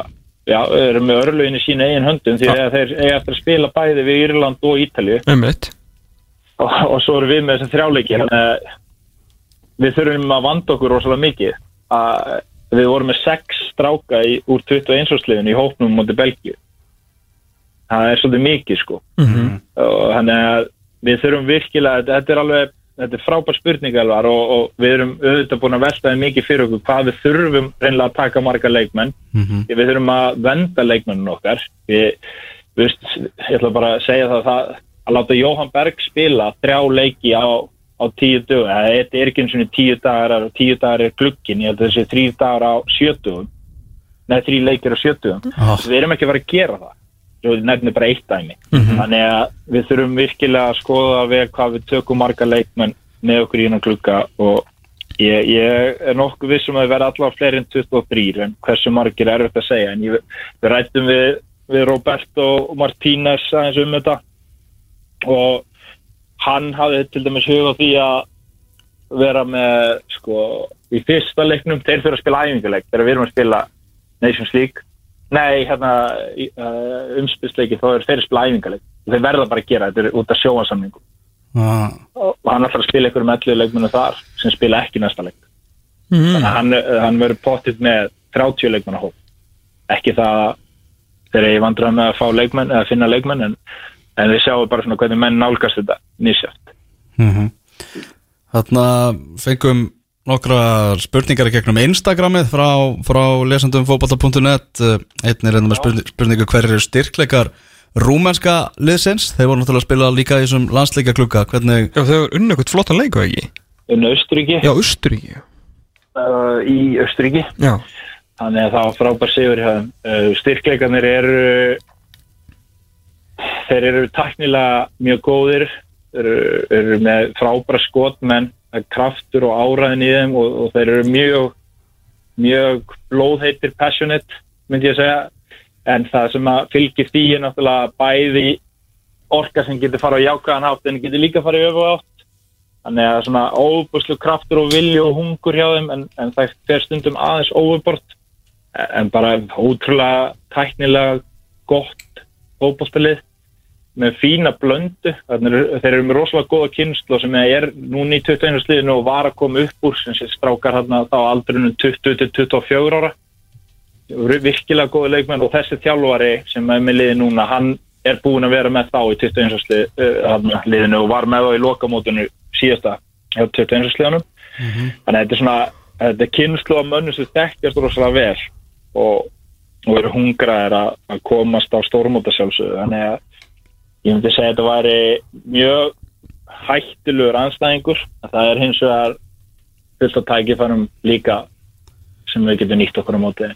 já, þeir eru með örlögin í sína eigin höndum því að þeir eiga eftir að spila bæði við Írland og Ítalíu. Einmitt. Og, og svo erum við með þessar þrjáleiki að við þurfum að vanda okkur rosalega mikið. Að við vorum með sex stráka í, úr 21 ársliðin í hópnum mútið Belgíu. Það er svolítið mikið sko. Mhm. og þannig að við þurfum virkilega þetta er alveg, þetta er frábær spurning alvar og, og við erum auðvitað búin að veltaði mikið fyrir okkur hvað við þurfum reynilega að taka marga leikmenn. Mm Því við þurfum að venda leikmennun okkar. Við, við ég ætla bara að segja það, það að láta Jóhann Berg spila þrjá leiki á, á tíu dög þetta er ekki eins og tíu dagar tíu dagar er glukkin, ég held að þessi þrý dagar á sjötugum neða þrý leikir á sjötugum Ah. við erum ekki að fara að gera það Svo nefnir bara eitt dæmi. Þannig að við þurfum virkilega að skoða vel hvað við tökum marga leikmenn með okkur í hennar glukka og ég, ég er nokkuð vissum að við verða allavega fleiri en 23 en hversu margir er þetta að segja. En ég, við rættum við, við Roberto Martínez aðeins um þetta og hann hafði til dæmis hug á því að vera með sko í fyrsta leiknum, þeir fyrir að spila æfinguleik þegar við erum að spila Nations League nei, hérna uh, umspilsleiki, þá er þeir að spila æfinguleik þeir verða bara að gera, þetta er út af sjóansamningu Ah, og hann ætlar að spila ykkur með 11 leikmennu þar sem spila ekki næsta leik. Mhm. þannig að hann, hann verður pottitt með 30 leikmennu hóp ekki það þegar ég vandrar með að fá leikmenn eða finna leikmenn en, en við sjáum bara svona hvernig menn nálgast þetta nýsjátt mm Þarna fengum nokkra spurningar í gegnum Instagramið frá, frá lesandum fótbolta.net einn er enda með spurning, spurningu hver eru styrkleikar rúmenska liðsins? Þeir voru náttúrulega að spila líka í þessum landsleika klukka hvernig, Já, þau eru unni eitthvað flottan leik, og ekki? um Austuríki Já, Austuríki uh, í Austuríki Já. Þannig að það var frábær sigur hjá þeim. Uh, styrkleikarnir eru þeir eru taknilega mjög góðir. Eru, eru með frábæra skotmenn kraftur og áræðin í þeim og, og þeir eru mjög mjög blóðheitir passionate myndi ég að segja. En það sem að fylgir því er náttúrulega bæði orka sem getur fara á jákvæðan hátt en getur líka fara í öfu átt þannig að svona óbúslu kraftur og vilju og hungur hjá þeim en, en það fer stundum aðeins overbort en bara ótrúlega tæknilega gott fótballstalið með fína blöndu þeir eru með rosalega góða kynnslu sem er núna í 21. sliðinu og var að koma upp úr sem sé strákar þá á aldrunum 20-24 ára virkilega góði leikmenn og þessi þjálfari sem er með liði núna hann er búin að vera með þá í 21. Slið, uh, liðinu og var með þá í lokamótinu síðasta hjá 21. sliðanum þannig að þetta er svona þetta er kynnslu af mönnum sem þekkjast rosalega vel og, og eru hungraðir að, að komast á stórmóta sjálfsögðu þannig að ég myndi segja að þetta væri mjög hættilegur anstæðingur að það er hins vegar fullt að tækifærum líka sem við getum nýtt okkur á móti.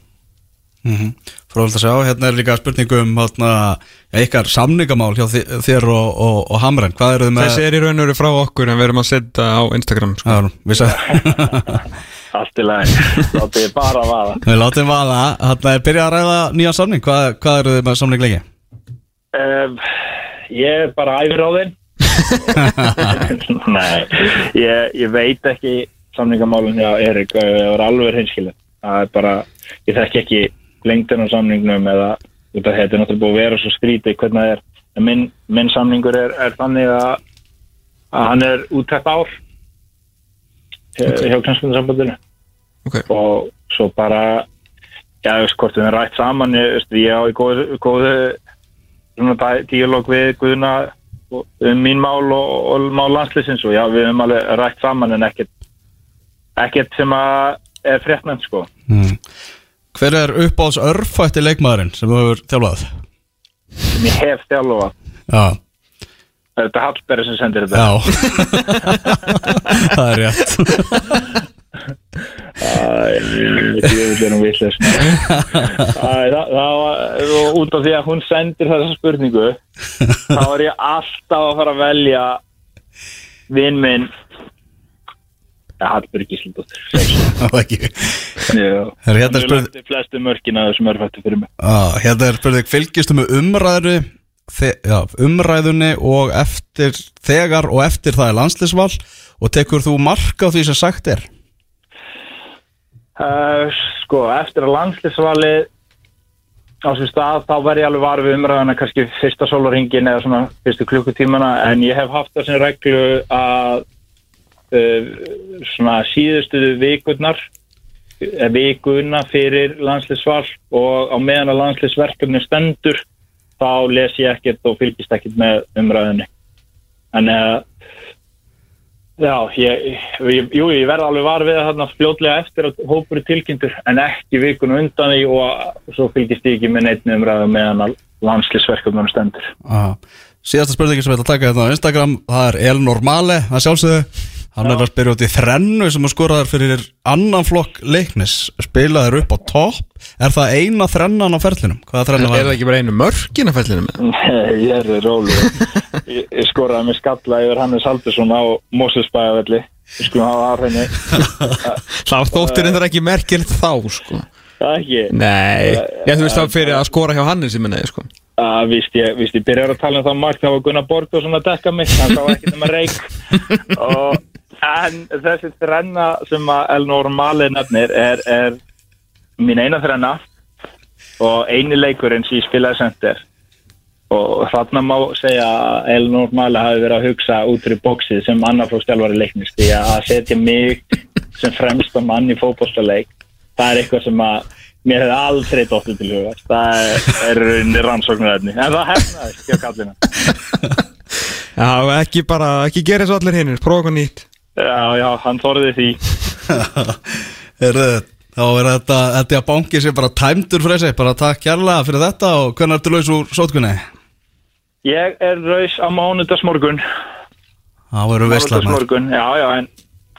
Mm -hmm. fróðilegt að sjá, hérna er líka spurningu um hérna, ykkar samningamál hjá þér og, og, og Hamren Þessi er í raun og veru frá okkur en við erum að setja á Instagram sko. Já, við, ég bara vaða. Við látum vaða. Hérna er byrjað að ræða nýjan samning. Hvað, hvað eru þið með samning lengi? Um, ég er bara æfir á þinn Nei, ég, ég veit ekki samningamálun hjá Erik og ég var alveg hinskilin það er bara, ég þekki ekki lengdin á samningnum eða þetta er náttúrulega búið að vera svo skrítið hvernig það er en minn, minn samningur er, er þannig að, að hann er úttækt ár okay. hjá knæskundarsambandinu Ok. og svo bara já, þú veist, hvort við erum rætt saman ég, ég á í góðu, góðu svona díalóg við Guðna og- um mín mál og, og mál landslýsins og já, við höfum alveg rætt saman en ekkert ekkert sem að er fréttnæmt sko. Mm. hver er uppáðs örfætti leikmaðurinn sem þú hefur þjálfað? sem ég hef þjálfa Já, Þetta er Hallberg sem sendir þetta. Já. Það er rétt Æ, ég er nú vitlaus. Æ, það, það var út af því að hún sendir þessa spurningu þá er ég alltaf að fara að velja vinn minn. Hallberg Gíslandóttir Það var ekki. Herra, hérna er spurning- flestu mörkina þessum örfættu fyrir mig. Hérna er spurning Fylgistu með umræðu Umræðunni og eftir Þegar og eftir það er landslisval Og tekur þú mark á því sem sagt er Uh, sko, eftir að landslýsvali á sér stað þá verð ég alveg var við umræðana kannski fyrsta sólarhingin eða svona fyrstu klukkutímana en ég hef haft sem reglu að uh, svona síðustu vikurnar eh, vikuna fyrir landslýsval og á meðan að landslýsverkefni stendur þá les ég ekkert og fylgist ekkert með umræðinni en uh, Já, ég, ég, jú, ég verði alveg var við þarna fljótlega eftir að hópur er tilkynntur en ekki vikun undan því og svo fylgist ég ekki með neitt umræðu meðan að landslýsverkefnum stendur. ah. Síðasta spurningi sem ég ætla að taka hérna á Instagram Það er El Normale Það sjálfsögðu Hann er að spyrja út í þrennu sem að skora þar fyrir annan flokk leiknis Spilaður upp á topp Er það eina þrennan á ferlinum? Hvaða þrenna Er var það ekki bara einu mörkin að fellinu með? Nei, ég er rólu. Ég, ég skoraði með skalla yfir Hannes Haldursson á Mosesbæðavelli. Við skulum hafa aðræðinni. Það þóttir þetta ekki merkilegt þá, sko Það ekki. Nei, ég þú veist það fyrir að skora hjá Hannes í minni, sko Uh, víst, ég, víst, ég byrjar að tala um það mark þá var Gunnar Borg og svona að dekka mig hann sá ekki nema reik og, en þessi þrenna sem að Elnor Mali nefnir er, er mín eina þrenna og eini leikurinn sem ég spilaði sender og þarna má segja að Elnor Mali hafi verið að hugsa út fyrir bóksið sem annarflókstjálfari leiknist því að setja mig sem fremsta mann í fótbollstaleik það er eitthvað sem að mér hefði aldrei dóttir til huga það er rauninni rannsóknarefni. En það hefnaðist hjá kallina Já, ekki bara, ekki gera og allir hinnir, prófa eitthvað nýtt já, já, hann þorði því. Heyrðu, Þá er þetta, þetta að banki sér bara tæmdur fyrir þessi Bara takk kærlega fyrir þetta og hvernig ertu laus úr sótkunni? ég er raus á mánudagsmorgun. Verður veistlega maður mánudagsmorgun, já, já, en,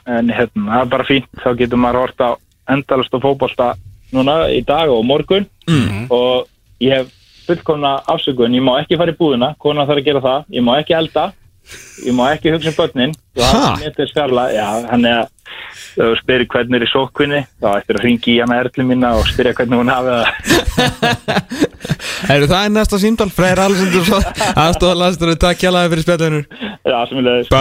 en hérna, það er bara fínt. Þá getur maður hort á endalast og fótbolta núna í dag og morgun. Mhm. og ég hef fullkomna afsökun, ég má ekki fara í búðina kona þarf að gera það, ég má ekki elda ég má ekki hugsa um börnin. Hann er að spyrir hvernig er í sókvinni þá ættir að ringi í hana erli mína og spyrja hvernig hún hafi það. Það er næsta símdal, Freyr Alessandur aðstofað landstöru, takk kjælaði fyrir spjallunur já, sem ég leiðis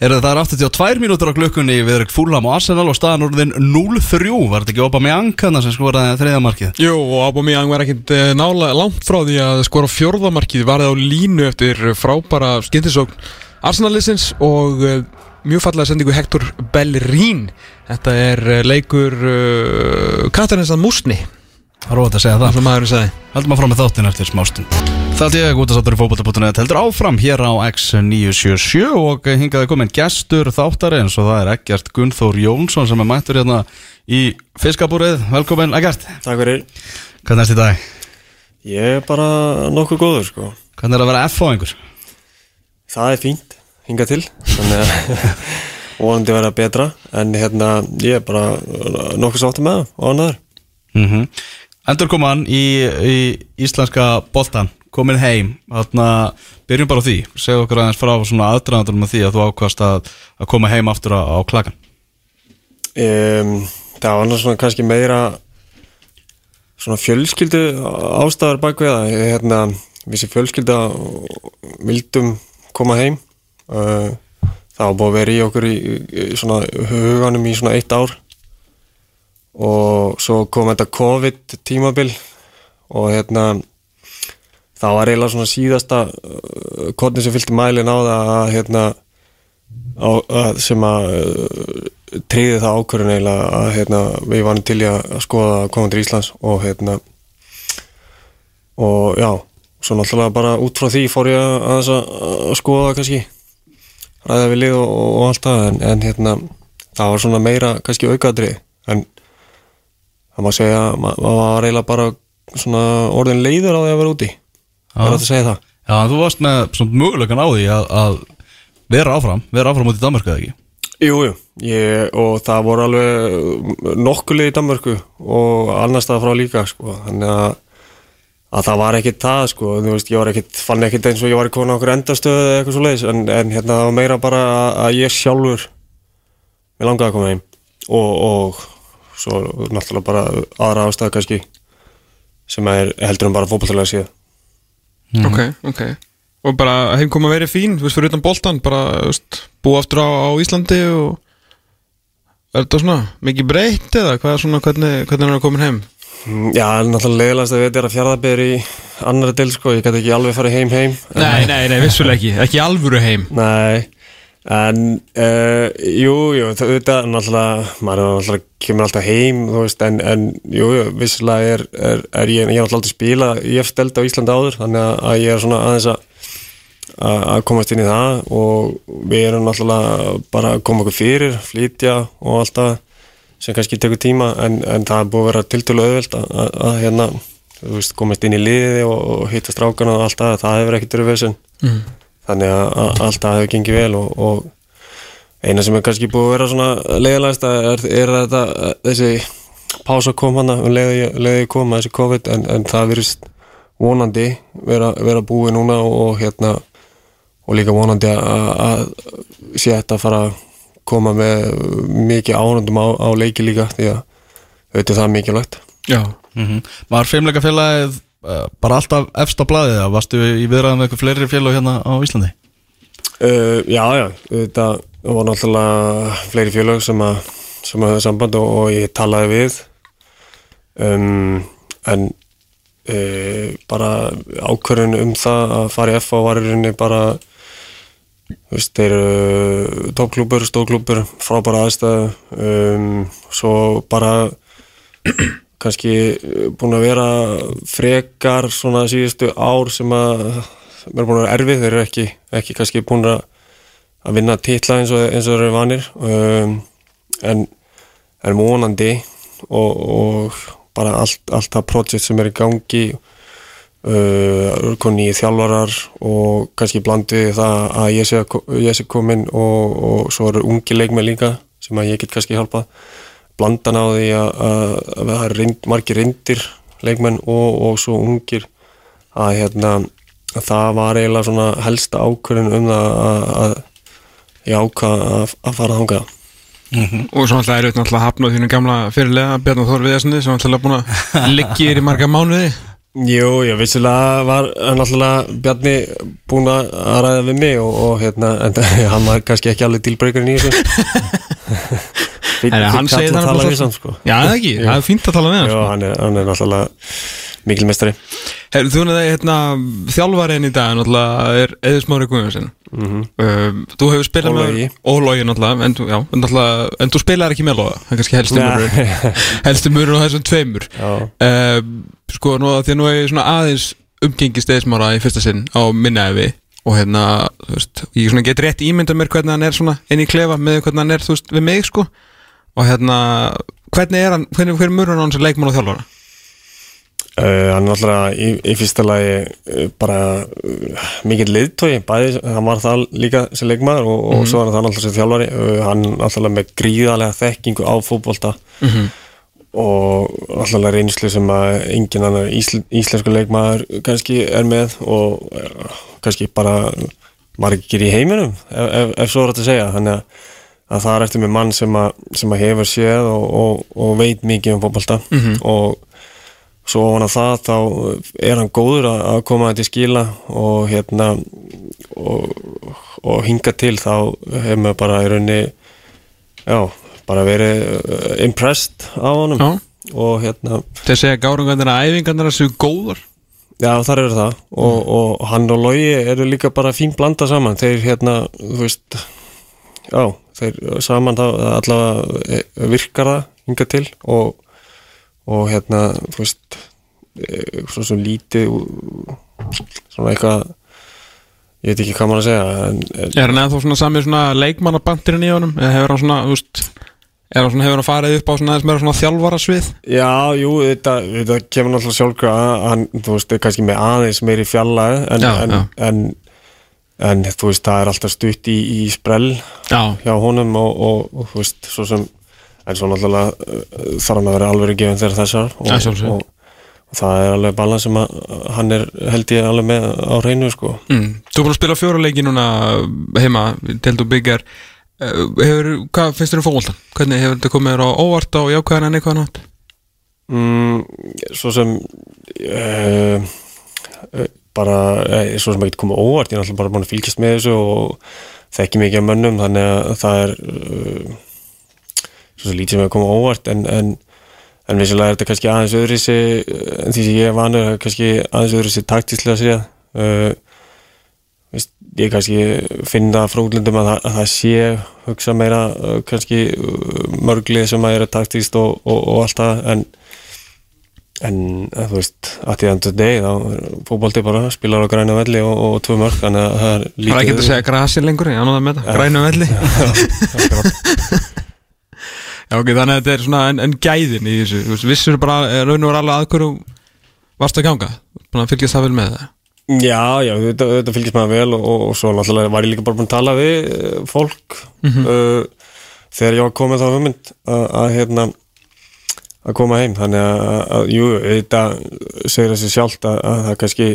Heyrðu, það er 82 mínútur á klukkunni við erum Fúlham og Arsenal og staðan úrðin 0-3 Var þetta ekki opa með Ankana sem skoraði þriða markið? Jú, og Aubameyang var ekkit eh, nála langt frá því að skora fjórðamarkið var það á línu eftir frábæra skyndisókn Arsenalisins og uh, mjög fallega sendingu Hector Bellerín. Þetta er uh, leikur uh, Katarinsson Músni Rót að segja það. Sem maðurinn sagði. Haldum að fram með þáttin eftir smástund Það er ég út að sáttur í fókbalta.net heldur áfram hér á X977 og hingaði komin gestur þáttari eins og það er Eggert Gunnþór Jónsson sem er mættur hérna í fiskabúrið. Velkomin Eggert, Takk fyrir. Hvernig erst í dag? Ég er bara nokkuð góður sko. Hvernig er að vera F á einhver? Það er fínt, hinga til Þannig að vonandi verða betra En hérna, ég er bara nokkuð sáttu með það og annaður Mm Endur koman í, í íslenska boltan komin heim, þarna byrjum bara á því, segðu okkur aðeins frá svona aðdraðandur með því að þú ákvast að, að koma heim aftur á, á klakan um, Það var svona kannski meira Svona fjölskyldu ástæðar bak við það. Ég, Hérna, vissi fjölskylda Vildum koma heim. Það var búið að vera í okkur í, í svona huganum í svona eitt ár og svo kom þetta COVID tímabil og hérna það var eiginlega svona síðasta uh, kodin sem fylgti mælin á það að hérna á, að, sem að uh, tryði það ákvörðun eiginlega að hérna við varum til í að skoða að koma til Íslands og hérna og já, svo náttúrulega bara út frá því fór ég að, að, að skoða kannski ræða við lið og, og allt það en, en hérna það var svona meira kannski aukaðri en það má segja að ma- maður var eiginlega bara svona orðin leiður á því að vera úti. Það er að segja það? Já, þú varst með svona mögulegan á því að, að vera áfram, vera áfram út í Danmarku eða ekki? Jú, jú, ég, og það voru alveg nokkuleg í Danmörku og annars staðar frá líka sko. þannig að, að það var ekkit það sko. þú veist, ég var ekkit, fann ekkit eins og ég var í konu okkur endastöðu eða eitthvað svo leiðis en, en hérna það var meira bara að, að ég sjálfur mér langaði að koma heim. Og, og svo náttúrulega bara aðra ástæða kannski sem er heldur um bara fótballtalega síðan Ok, ok. Og bara heimkoma verið fín, þú veist, fyrir utan boltan bara, þú veist, búa aftur á, á Íslandi og er þetta svona mikið breytt eða hvað er svona, hvernig, hvernig er það komin heim? Mm, Já, náttúrulega leiðilegast að þetta er að fjárðabir í annari del sko, ég gæti ekki alveg farið heim heim. Nei, nei, nei, vissulega ekki, ekki alvöru heim. Nei, en uh, jú, jú, þetta er náttúrulega, maður náttúrulega kemur alltaf heim, þú veist, en, en jú, jú, vissilega er, er, er ég, ég er náttúrulega aldrei spila, ég hef steld á Íslandi áður, þannig að- ég er svona aðeins að að komast inn í það og við erum náttúrulega bara að koma okkur fyrir, flytja og allt það sem kannski tekur tíma en, en það er búið að vera tiltölu auðvelt að, að, að hérna, þú veist, komast inn í liði og, og hitta strákana og allt það, það hefur ekkert verið vesen Mm. Þannig að, að allt það hefur gengið vel og, og eina sem er kannski búið að vera svona leiðilegast er, er þetta, þessi pása kom hana um leiði ég kom þessi COVID en, en það virðist vonandi vera, vera búið núna og, hérna og líka vonandi að, sé þetta að fara að koma með mikið árundum á, á leiki líka því að það er mikilvægt Já mm -hmm. Var feimleika félagið bara alltaf efst á blaðið eða varstu í viðræðum með eitthvað fleiri félag hérna á Íslandi? Uh, já, já, þetta var náttúrulega fleiri félög sem að sem að hafa samband og, og ég talaði við um, en uh, bara ákvörðun um það að fara í FA var í rauninni bara þú veist, þeir eru tókklúpur, stókklúpur, frábæra aðstæðu um, svo bara kannski búin að vera frekar svona síðustu ár sem að er búin að vera erfið, þeir eru ekki, ekki kannski búin að vinna titla eins og, eins og þeir eru vanir. Um, en, en vonandi og, og bara allt, allt það projekt sem er í gangi uh, koni í þjálfarar og kannski blandið það að ég sé, ég sé komin og, og svo eru ungi leikmenn líka sem að ég get kannski hjálpað blandan á því að, að, að það er reynd, margir reyndir leikmenn og, og svo ungir að hérna að það var eiginlega svona helsta ákvörðin um það að, að ég ákvað að, að fara þangað. Og svo alltaf er auðvitað alltaf hafnað þínu gamla fyrirlega Bjarnar Þór Viðarssoni sem alltaf búin að liggja í marga mánuði. Jú, ég vissilega var náttúrulega Bjarni búin að ræða við mig og, og hérna, en hann var kannski ekki alveg tilbreykurinn í þessu Fínn- En hann segir kall að það tala við svo- samt, sko. Já, það ekki, það er fínt að tala með hann Já, sko. hann er, hann er náttúrulega mikil mestari Her, Þú veist að hérna, þjálfariðin í dag náttúrulega er Eður Smári Guðjónsson. Um, Þú hefur spilað Og með. Og Logi náttúrulega En, já, náttúrulega, en þú spilaðir ekki með Loga. Það er kannski helstu mörur Helstu mörur á þessum tveimur. Já, um, Sko, nú, að því að nú er aðeins umgengist Eður Smára í fyrsta sinn á minnaefi og hérna, þú veist, ég get rétt ímynda mér hvernig hann er svona inn í klefa með hvernig hann er, þú veist, við mig sko og hérna, hvernig er hann hvernig, mörur hann sem leikmann og þjálfara? Uh, hann er náttúrulega í, í fyrsta lagi uh, bara uh, mikill liðtói, bæði, hann var það líka sem leikmaður og, og svo er hann náttúrulega sem þjálfari. Uh, hann er náttúrulega með gríðarlega þekkingu á fótbolta og náttúrulega reynslu sem að engin annar ísl, íslensku leikmaður kannski er með og kannski bara margir í heiminum ef, ef, ef svo er þetta að segja. Þannig að, að það er eftir með mann sem að, sem að hefur séð og, og, og veit mikið um fótbolta. Og svo ofan að það þá er hann góður að, að koma þetta í skila og hérna og, og hinga til þá hefur maður bara í raunni já, bara verið uh, impressed á honum. Já. og hérna, Þeir segja gárungarnir að æfingarnir séu góðar. Já þar eru það. Og, og hann og Logi eru líka bara fín blanda saman, þeir hérna þú veist, já þeir saman þá allavega eh, virkar það hinga til og og hérna, þú veist svona svo lítið svona eitthvað ég veit ekki hvað maður að segja en, en, Er hann eða svona samið svona leikmannabantirinn í honum eða hefur hann svona, þú veist Er hann svona, hefur hann farið upp á svona aðeins meira svona þjálfara svið? Já, jú, þetta, þetta kemur náttúrulega sjálfkrafa hann, þú veist, er kannski með aðeins meiri fjalla en, Já, en, já. en, en þú veist, það er alltaf stutt í, í sprell Já, hjá honum og, og, og þú veist, svo sem en svo náttúrulega uh, þarf hann að vera alveg gefin þegar þessar og, sjálfsögðu. og, og það er alveg balans sem að hann er held ég alveg með á reynu sko. mm. Þú er búin að spila fjóra leiki núna heima, Teldu Byggar uh, hefur, Hvað finnst þér um fótboltan? Hvernig hefur þetta komið þér á óvart á jákvæðan en eitthvað nátt? mm, svo sem uh, uh, bara eh, svo sem ekki komið óvart, ég er náttúrulega bara búin að fylgjast með þessu og þekki mikið af mönnum þannig að það er uh, svo sem lítið sem hefur komið óvart en, en, en vissulega er þetta kannski aðeins öðrisi en því sem ég er vanur kannski aðeins öðrisi taktíslega séð. Ég kannski finn það frá útlundum að, að það sé hugsa meira kannski mörglið sem að er taktíst og, og, og allt það en en eh, þú veist, að því endur deg þá er fótbolti bara spilar á græna velli og, og tvö mörg þannig að það er Það er ekki að segja grasi lengur, ég það með þetta Grænu velli. Já, ok, þannig að þetta er svona en, en gæðin í þessu. Veist, Vissur bara, eh, raun og var alveg að hverju varst að ganga? Að fylgjast það vel með það? Já, já, þetta, þetta fylgist maður vel og, og, og svo náttúrulega var ég líka bara búin að tala við eh, fólk. Uh, þegar ég var komið þá hugmynd að, að hérna að koma heim, þannig að, að jú, þetta segir þessi sjálft að, að það kannski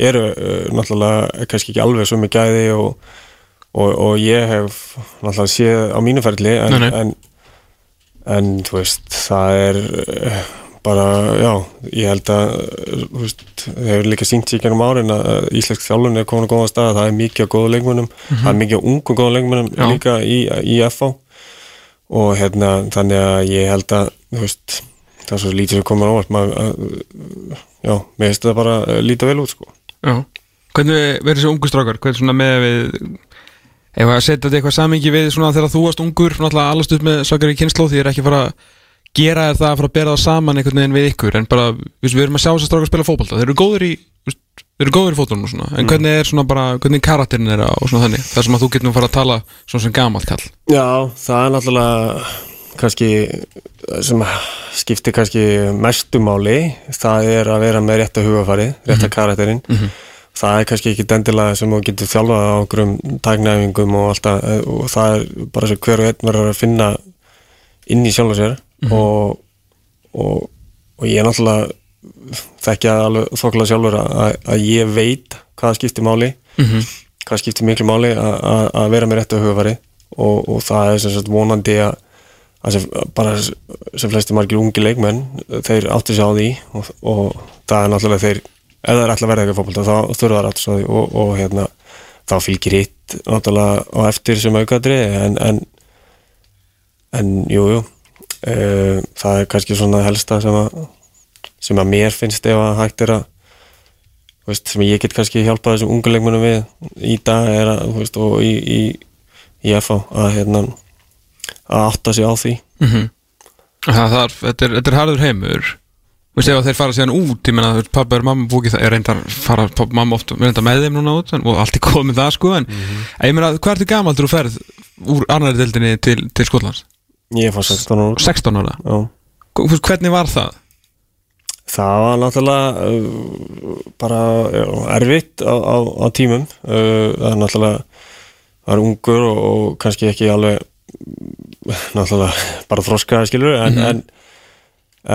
eru uh, náttúrulega kannski ekki alveg svo með gæði og, og, og ég hef náttúrulega séð á mínu ferli en, Nei, nei. en, en þú veist, það er uh, bara, já, ég held að þú veist, það hefur líka sínt sér gegnum árin að að íslensk þjálfun er komin á góða stað, það er mikið á góða leikmunum það er mikið á ungu góða leikmunum. Já. líka í, í FH og hérna, þannig að ég held að veist, það er svo lítið sem komur á óvart. Maður, að, já, mér finnst það bara að líta vel út, sko. Já. Hvernig verður þessi ungu strákar? Hvernig svona með við Ef að setja þetta eitthvað samingi við svona þegar þú varst ungur Náttúrulega allast upp með svakar í kynnslóð Því ég er ekki fara að gera það að fara að bera það saman einhvern veginn við ykkur En bara, við, við erum að sjá þess að strákar spila fótbolta. Þeir eru góður í Þeir eru góður í fótbolta og svona. En hvernig er svona bara Hvernig karakterin er og svona þannig? Það sem að þú getur nú fara að tala Svona sem gamalt kall. Já, það er náttúrulega kannski sem skiptir kannski mestu máli það er að vera með rétta hugafari rétta karakterinn. Það er kannski ekki dendilega sem þú getur þjálfað á okkurum tæknæfingum og allt það og það er bara sem hver og einn verður að finna inn í sjálf og sér og, og, og ég er náttúrulega þekkja alveg þokkulega sjálfur að, að ég veit hvað skiptir máli hvað skiptir miklu máli að, vera með réttu hugafari og, og það er sem sagt vonandi að, að sem, bara sem flesti margir ungi leikmenn þeir áttu sig á því og, og það er náttúrulega þeir ef það er alltaf verða ekki fólkvölda þá þurfa það áttu sig á því og, og hérna þá fylgir hitt náttúrulega á eftir sem aukaðri en, en en jú, jú uh, það er kannski svona helsta sem að sem að mér finnst ef að hægt er að veist, sem ég get kannski hjálpað þessum ungu leikmennum við í dag er að, veist, og í, í, í FH að hérna að átta sig á því Það þarf, þetta er, þetta er harður heimur Þú veist, ef þeir fara síðan út Ég veist, pappa er mamma búkið það Ég reyndar fara pappa, mamma oft reyndar með þeim núna út en, Og allt er komið það, sko En ég meina, hvað ertu gamall þú ferð Úr annari deildinni til, til Skotlands? ég fann 16 ára 16 ára Já. Hvernig var það? Það var náttúrulega uh, bara já, erfitt á, á, á tímum. Uh, það er náttúrulega það er ungur og, og kannski ekki alveg náttúrulega bara þroskaði skilur en, en,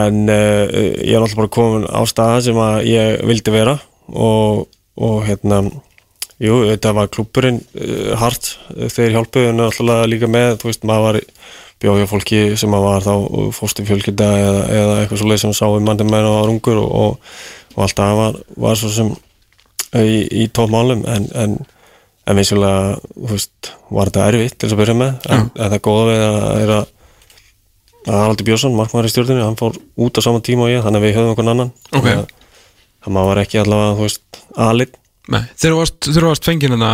en uh, ég er náttúrulega bara komin á staða sem að ég vildi vera og, og hérna jú, þetta var klúpurinn uh, hart þeir hjálpuðu náttúrulega líka með, þú veist, maður var bjóðja fólki sem að var þá fóstu fjölskylda eða, eða eitthvað svo leið sem sá um mandum með og var ungur og, og, og alltaf var, var svo sem í, í tópmálum en, en, en vissulega veist, var þetta erfitt til að byrja með. En, en það góða við að er að Haraldur Björnsson, markmaður í stjórninu hann fór út á sama tíma og ég, þannig að við höfum okkur annan. Ok. Þannig að- maður var ekki allavega, þú veist, aðlit Nei, þegar varst, varst fengið hérna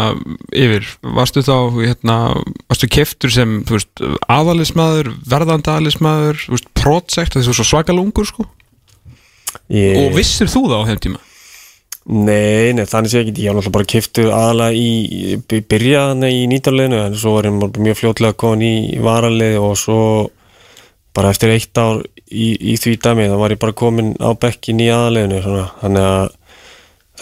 yfir, varstu þá hérna, varstu keftur sem þú veist, aðalismæður, verðandi aðalismæður þú veist, project, þessu svo svakal ungur sko, ég, og vissir þú það á þeim tíma? Nei, nei, þannig sé ekki, ég var náttúrulega bara kiftur aðalega í, í byrjaðan í nýtarleginu en svo var ég mjög fljótlega komin í varaliði og svo bara eftir eitt ár í, í því dæmi þá var ég bara komin á bekkin í aðaleginu svona, þannig að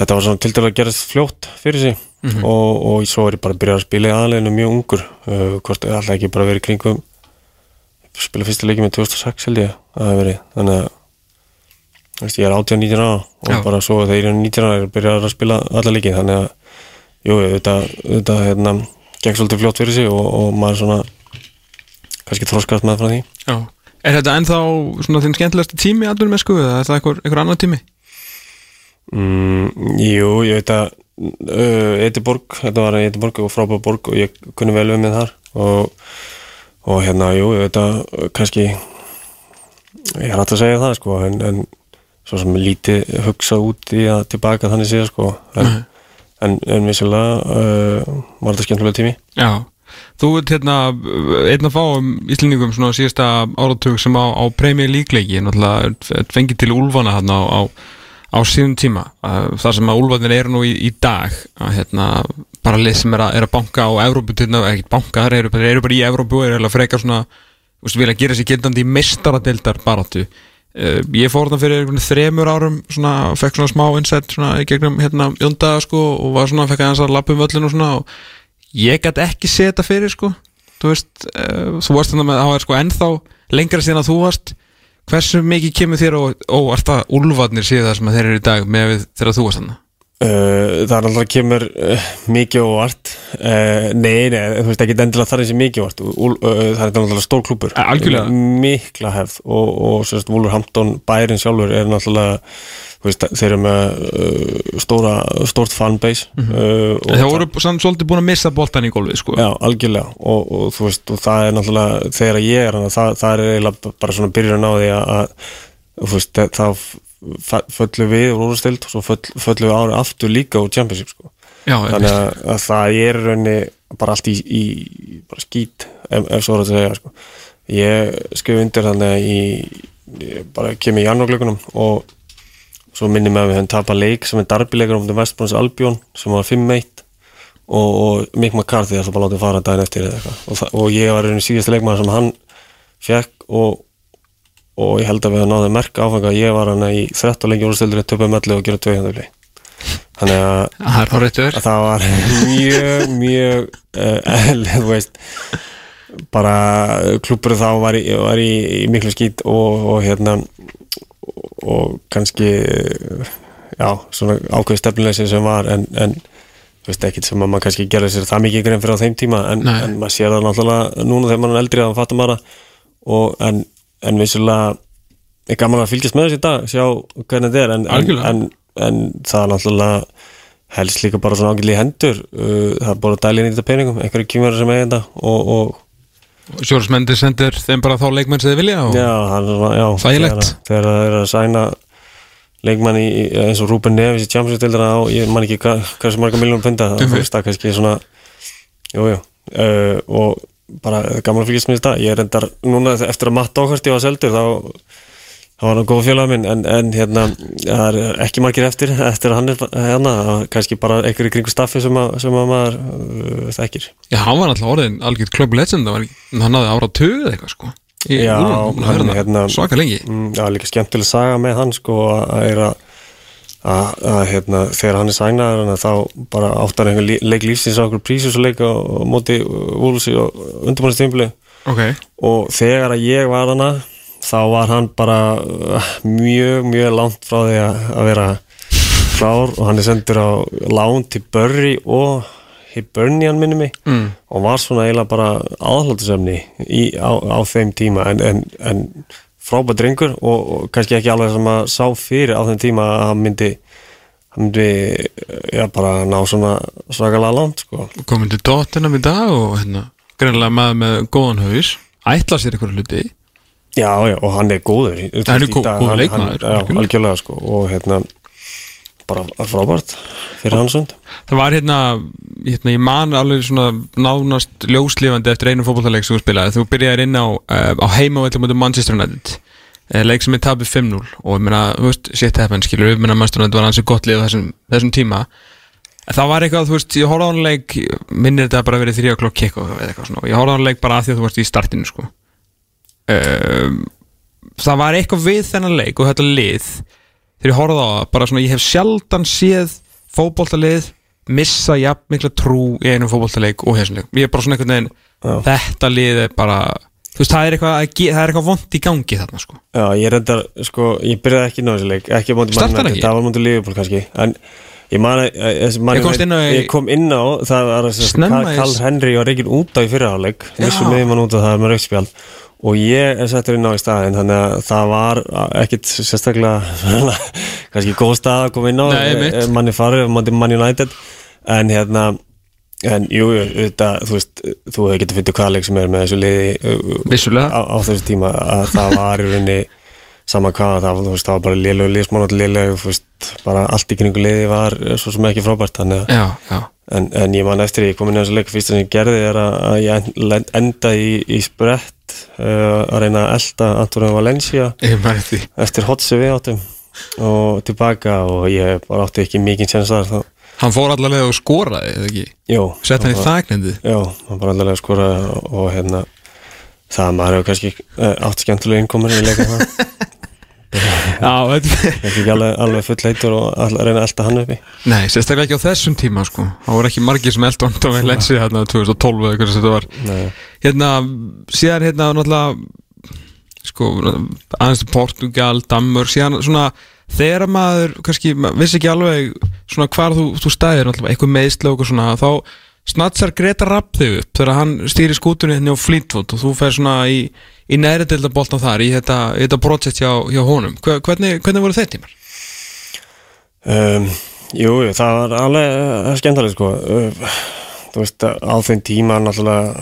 þetta var svona til dæla að gerast fljótt fyrir sig og, og svo er ég bara að byrja að spila í aðaleginu mjög ungur uh, hvort er alltaf ekki bara verið kringum spila fyrsta leiki með 2006 held ég að það verið þannig að veist, ég er 18-19 ára og Já. bara svo þegar ég er 19 ára er að byrja að spila alla leiki þannig að jú, þetta, þetta hérna, gekk svolítið fljótt fyrir sig og, og maður svona kannski þroskast með frá því Já. Er þetta ennþá svona þinn skemmtilegasti tími allir með sko eða er það einhver, einhver annar tími? Mm, jú, ég veit að Ediborg, þetta var Ediborg og frábæð borg og ég kunni vel við með þar. Og, og hérna, jú, ég veit að kannski ég er hægt að segja það sko en, en svo sem lítið hugsa út í að tilbaka þannig séð sko en, en, en vissilega uh, var þetta skemmtilega tími. Já. Þú ert hérna einn að fá um Íslendingum svona síðasta áratug sem á, á Premier League leiki náttúrulega fengið til úlfana hérna á, á, á síðan tíma. Þar sem að úlfanir eru nú í, í dag að hérna bara lið sem er að, er að banka á Evrópu til ekki banka, þeir eru, eru bara í Evrópu og eru eiginlega frekar svona vilja gera sér gildandi í mestaradeildar baráttu Uh, ég fór þarna fyrir þremur árum svona, fekk svona smá í gegnum hérna Jónda sko, og var svona, fekk aðeins að lappa um völlin og svona og ég gæti ekki séð þetta fyrir sko. Þú veist, uh, þú varst þannig með það var sko ennþá lengra síðan að þú varst hversu mikið kemur þér og óvart að úlfarnir séu það sem að þeir eru í dag með við þegar þú varst þannig Uh, það er alltaf kemur uh, mikið óvart. Uh, nei, nei, þú veist ekki endilega það er þessi mikið óvart. Uh, það er náttúrulega stór klúpur algjörlega. mikla hefð og, og sérst Wolverhampton bærin sjálfur er náttúrulega þú veist, þeir eru með uh, stóra, stórt fanbase mm -hmm. þeir voru samt svolítið búin að missa boltan í gólfið sko Já, algjörlega og, og þú veist, og það er náttúrulega þegar ég er það, það er eiginlega bara svona byrjun á því að, að þú veist, þá f- föllum við úr úrstild og svo föll, föllum við árið aftur líka úr championship sko. Já, þannig að, að það er í rauninni bara allt í, í bara skít ef, ef svo er að segja sko. ég skrif undir þannig að í, ég bara kem í janúarglökunum og svo minni mig að við höfum tapað leik sem er darbilegur um til Vestbrunns Albjón sem var 5-1 og, og Mick McCarthy ætla bara að láta fara daginn eftir og, og ég var einu síðasta leikmaður sem hann fekk og, og ég held að við höfum náðið merka áfanga að ég var hann í 13 leikjum úrstildur töpum öllu og gera 200 þannig að að það var mjög, mjög uh, eðlið, veist. Bara klúpur þá var í, var í, í miklu skýt og, og hérna og kannski já, svona ákveð stefnuleysi sem var en, en þú veist ekkit sem að maður kannski gerði sér það mikið grein fyrir á þeim tíma en, en maður sér það náttúrulega núna þegar maður er eldri að fattum maður og en, en vissulega er gaman að fylgjast með þessi dag sjá hvernig þetta er en, en, það er náttúrulega helst líka bara svona ágætlega í hendur uh, það er bara að dælja nýta peningum einhverju kýmur sem eiga þetta og, og Sjórsmendir sendir þeim bara þá leikmenn sem þið vilja og hann er Þægilegt. þegar, það er að sæna leikmann í, eins og Ruben Neves í Champions-dildina á, ég man ekki sem marga miljónum punda, það er það kannski svona jú, jú, uh, og bara gaman að fylgjast með þetta ég er endar, núna eftir að Matt Doherty var seldur þá Það var hann góð minn, en, en hérna, það er ekki margir eftir, eftir að hann er hérna, kannski bara einhverju kringu staffi sem, að, sem að maður uh, þekkir. Já, hann var alltaf orðin algjörð club legend það var ekki, hann hafði ára töð eitthvað sko í Já, Úlfum, hann hérna, hérna- svaka lengi. Mm, Já, líka skemmtileg saga með hann sko að er að, að, að hérna, þegar hann er sænaður þá bara áttar einhver leik lífsins á okkur prísusleik á, á móti úlsi og undirbúinnstímbli Ok, og þegar að ég var hana þá var hann bara uh, mjög, mjög langt frá því að, vera klár og hann er sendur á lán til Burry og Hibernian minni mig mm. og var svona eiginlega bara aðhaldusefni á, á þeim tíma en, en, en frábært drengur og, og kannski ekki alveg sem að sá fyrir á þeim tíma að hann myndi hann myndi já, bara ná svona svakalega langt sko. komin til Tottenham í dag og hérna, greinlega maður með góðan haus ætla sér eitthvað hluti já, já, og hann er góður Hann er góður leikmaður, algjörlega. sko og hérna bara frábært fyrir hans sund Það var hérna, hérna ég man alveg svona nánast ljóslifandi eftir einu fótballtaleik sem þú spilaði þú byrjaðir inn á, uh, á heimavöldu mútið Manchester United. Uh, leik sem er tapið 5-0 og ég meina, þú veist, shit happen skilur við meina Manchester United var ansið gott lið á þessum, þessum tíma. Það var eitthvað, þú veist, ég horfði á hann leik minnir þetta bara verið 3 o'clock kick og eitthvað svona. Og ég horfði á hann leik bara af því að þú varst í startinu sko um, það var eitthvað við þennan leik og þetta lið þegar ég horfði á það, bara svona ég hef sjaldan séð fótboltalið missa jafn mikla trú í einum fótboltaleik og hessunleik, ég er bara svona einhvern veginn þetta lið er bara þú veist, það er eitthvað, það er eitthvað vond í gangi þarna sko. Já, ég reyndar, sko, ég byrjaði ekki ná þessu leik Ekki á móti Startar Man United, ekki? Það var móti Liverpool kannski En ég man að ég, man, Ég komst á- ég kom inn á Það var að í- Karl Henry var reikin út á í fyrirháleik Vissum Já. miðjum hann út á það með raukspjald Og ég er settur inn á í staðin Þannig að það var ekkit sérstaklega Kannski góð stað að koma inn á Nei, einmitt. eh, Manni farið, móti Man United En hérna En jú, þetta, þú veist, þú hefur getið fundið hvaða leik sem er með þessu liði Vissulega. á, á þessu tíma að það var í rauninni sama hvað, það, veist, það var bara lélög, þú veist, bara allt í kringu liði var svo sem ekki frábært að Já, já. En, en ég man eftir ég kom inn í þessu leik fyrst sem ég gerði er að, að ég en- enda í, í sprett uh, að reyna að elda Antonio Valencia eftir hotsi við áttum og tilbaka og ég bara átti ekki mikið tjens þar þá, Hann fór allavega og skoraði, eða ekki? jú. Sett hann í og- þagnendið Já, hann bara allavega skora og hérna það maður hefur kannski uh, átt skemmtilega innkomur í leika það Já, ekki alveg, alveg full leitur og all, reyna að elda hann uppi. Nei, sérstaklega ekki á þessum tíma sko. Það voru ekki margir sem eldur á með lensi hérna 2012 eða hvernig þetta var. Nei. Hérna, síðan hérna náttúrulega sko, aðeins til Portugal, Dammur síðan svona, þegar maður kannski, maður vissi ekki alveg svona hvar þú, þú stæðir, náttúrulega eitthvað meðsla og eitthvað svona, þá snatsar Greta Rapp þig upp þegar hann stýri skútunni hérna á Fleetwood og þú fer svona í, í næri deildaboltan þar í þetta, þetta projekt hjá, hjá honum. Hver- hvernig, hvernig voru þeir tímar? um, Jú, það var alveg uh, skemmtilega sko. Uh, Þú veist, á þeim tíma náttúrulega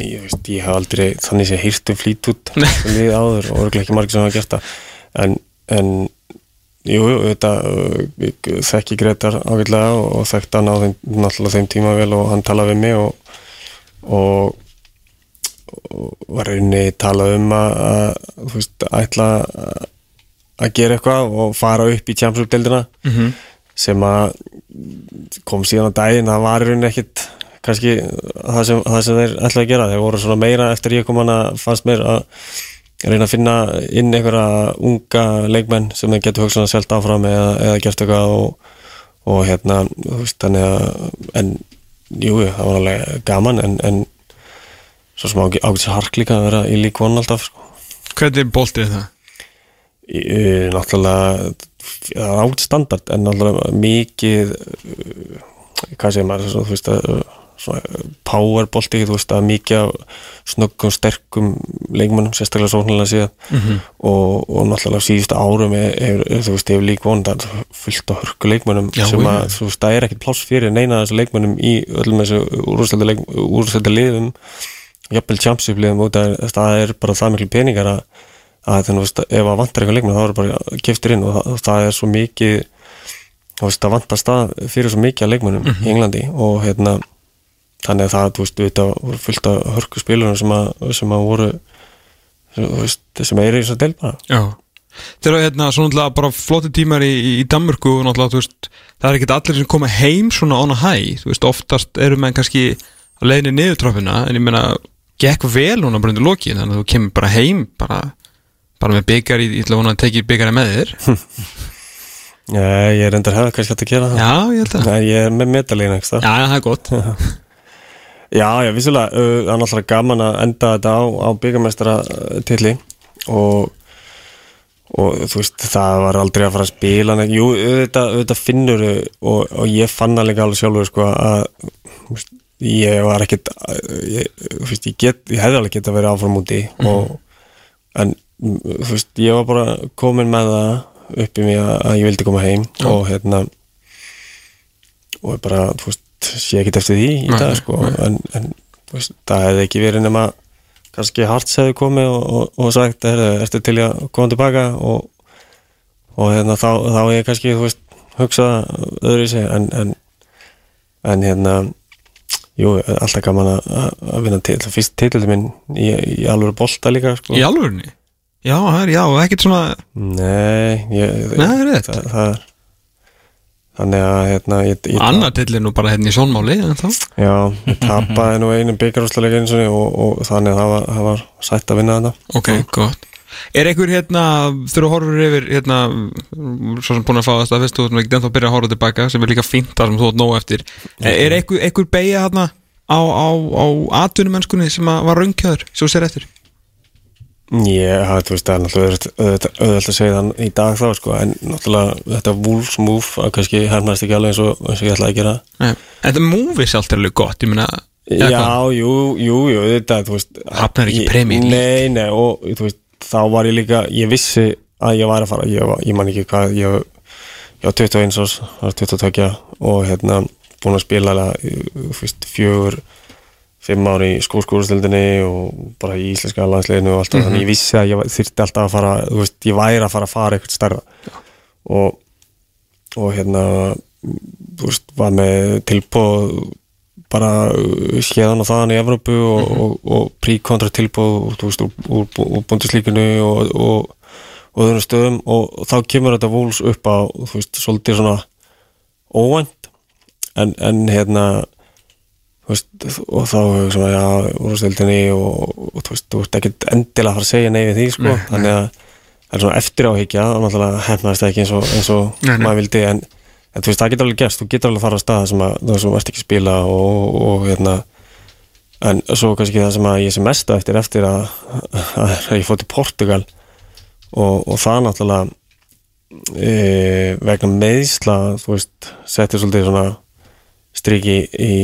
ég, veist, ég hef aldrei þannig sem hýrt um flýt út við áður og örgulega ekki margir sem hafa gert það. En, en jú, jú, þetta ég þekki Gretar ágætlega og, og þekkti hann á þeim, náttúrulega þeim tíma vel og hann talaði við mig og, og og var rauninni talað um að, að þú veist, ætla að- að gera eitthvað og fara upp í Champions-League-deildina Mhm. sem að kom síðan á daginn, það var í rauninni ekkit kannski það sem, það sem þeir ætlaði að gera, þeir voru svona meira eftir ég kom hana, fannst mér að reyna að finna inn einhverja unga leikmenn sem þeir getur hugsanlega selt áfram eða, eða gert eitthvað og, og hérna, þú veist, þannig að en, jú, það var alveg gaman en, en svo sem ágætis hark líka að vera í lík von alltaf sko. Hvernig boltið er það? Í, náttúrulega það er ágætis standard en náttúrulega mikið uh, hvað segir maður þú veist að svona powerbolti, þú veist að mikið af snöggum, sterkum leikmennum, sérstaklega sóknarlega síðan. Og, og náttúrulega síðustu árum er, þú veist, hefur lík von það er fullt á hörku leikmennum Já, sem að, þú veist, það er ekkert pláss fyrir neina þessu leikmennum í öllum þessu úrstölda liðum. Jafnvel championship liðum út að það er bara það miklu peningar að, að þannig, veist, ef að vantar eitthvað leikmenn þá er bara keftir inn og það, það er svo mikið þú veist, það vantar stað fyrir svo mikið að leikmennum í Englandi og hérna þannig að það, þú veist, þetta voru fullt af hörku spilunum sem að, sem að voru þú veist, sem er í þess að del bara. Já. Þegar hérna svona náttúrulega bara flotti tímar í, í Danmörku og náttúrulega þú veist það er ekkert allir sem koma heim svona on a high. Þú veist oftast eru menn kannski að leiðinni niður trófina en ég meina gekk vel núna bara undir loki þannig að þú kemur bara heim bara, bara með byggar í, ég ætla að vona að tekið byggarinn með þér. Já, ég er endar hefði kannski að gera það. Já, ég held að. Nei, ég er með metalín ekki Já, það er gott Já, já, vissulega, uh, það er náttúrulega gaman að enda þetta á, á byggamestara tilli og, og þú veist, það var aldrei að fara að spila neitt. jú, auðvitað, auðvitað finnur og, og ég fann það líka alveg sjálfur sko, að þú veist, ég var ég, þú veist, ég, get, ég hefði alveg getað verið áfram úti og, en mm, þú veist, ég var bara komin með það upp í mig að, að ég vildi koma heim og hérna og bara, þú veist, sé ekkert eftir því í dag, sko, en, en veist, það hefði ekki verið nema kannski Harts hefði komið og, og, og sagt, er, ertu til að koma tilbaka og, og hérna, þá, þá ég kannski, veist, hugsað öðru í sig, en, en en hérna jú, alltaf gaman að, vinna til, fyrst titillin minn í, í alveg bolta líka, sko Í alvörunni? Já, það er, já, ekkert svona Nei, ég, Nei, það er rétt. það, það, er, þannig að hérna til er nú bara hérna í sjónmáli en þá? Já, ég tapaði nú einu byggarúslega eins og, og þannig að það var, það var sætt að vinna þetta. Ok, gott. Er einhver hérna, þú horfur yfir hérna, svo sem búin að fá það staðfest þú erum ekki ennþá að byrja að horfa tilbaka sem er líka fínt þar sem þú átt nóg eftir. Er einhver, einhver beigja hérna á, á, á atvinnumennskunni sem að var raungjöður, svo sér eftir Það, þú veist, það er náttúrulega auðvelt að segja þann í dag þá sko, en náttúrulega þetta Wolves move að kannski hernaðist ekki alveg eins og, eins og ég ætlaði að gera Nei, En movie sjálft er alveg gott, ég meina Já, hvað? jú, jú, jú, þetta, þú veist Hafnar ekki League. Nei, nei, og þú veist, þá var ég líka ég vissi að ég var að fara ég, ég man ekki hvað, ég, ég var 21 árs, það var 22 og hérna, búin að spila alveg, þú veist, fjögur fimm ári í skóskúrustildinni og bara í íslenska landsliðinu og allt mm þannig ég vissi að ég þyrfti alltaf að fara þú veist, ég væri að fara að fara eitthvað stærra. Og, og hérna þú veist, var með tilbúð bara skeiðan og þaðan í Evrópu og, og, og príkontra tilbúð þú veist, úr, úr, bundislíkunu og, og, og öðrum stöðum. Og þá kemur þetta vúls upp á þú veist, svolítið svona óvænt. En, en hérna veist, og þá svona, já, úrstildinni og, og þú veist, þú veist ekkert endilega að fara að segja nei við því, sko, Nei, þannig að það er svona eftir áhyggja, og náttúrulega hefnaðist það ekki eins og, eins og Nei, nei. maður vildi, en, en þú veist, það getur alveg gerst, þú getur alveg að fara á stað sem að þú sem varst ekki að spila og, og hérna, en svo kannski það sem að ég sem mest á eftir eftir að, að, ég fótt til Portugal og, og það náttúrulega e, vegna meðsla, þú veist, setti svolítið svona striki í,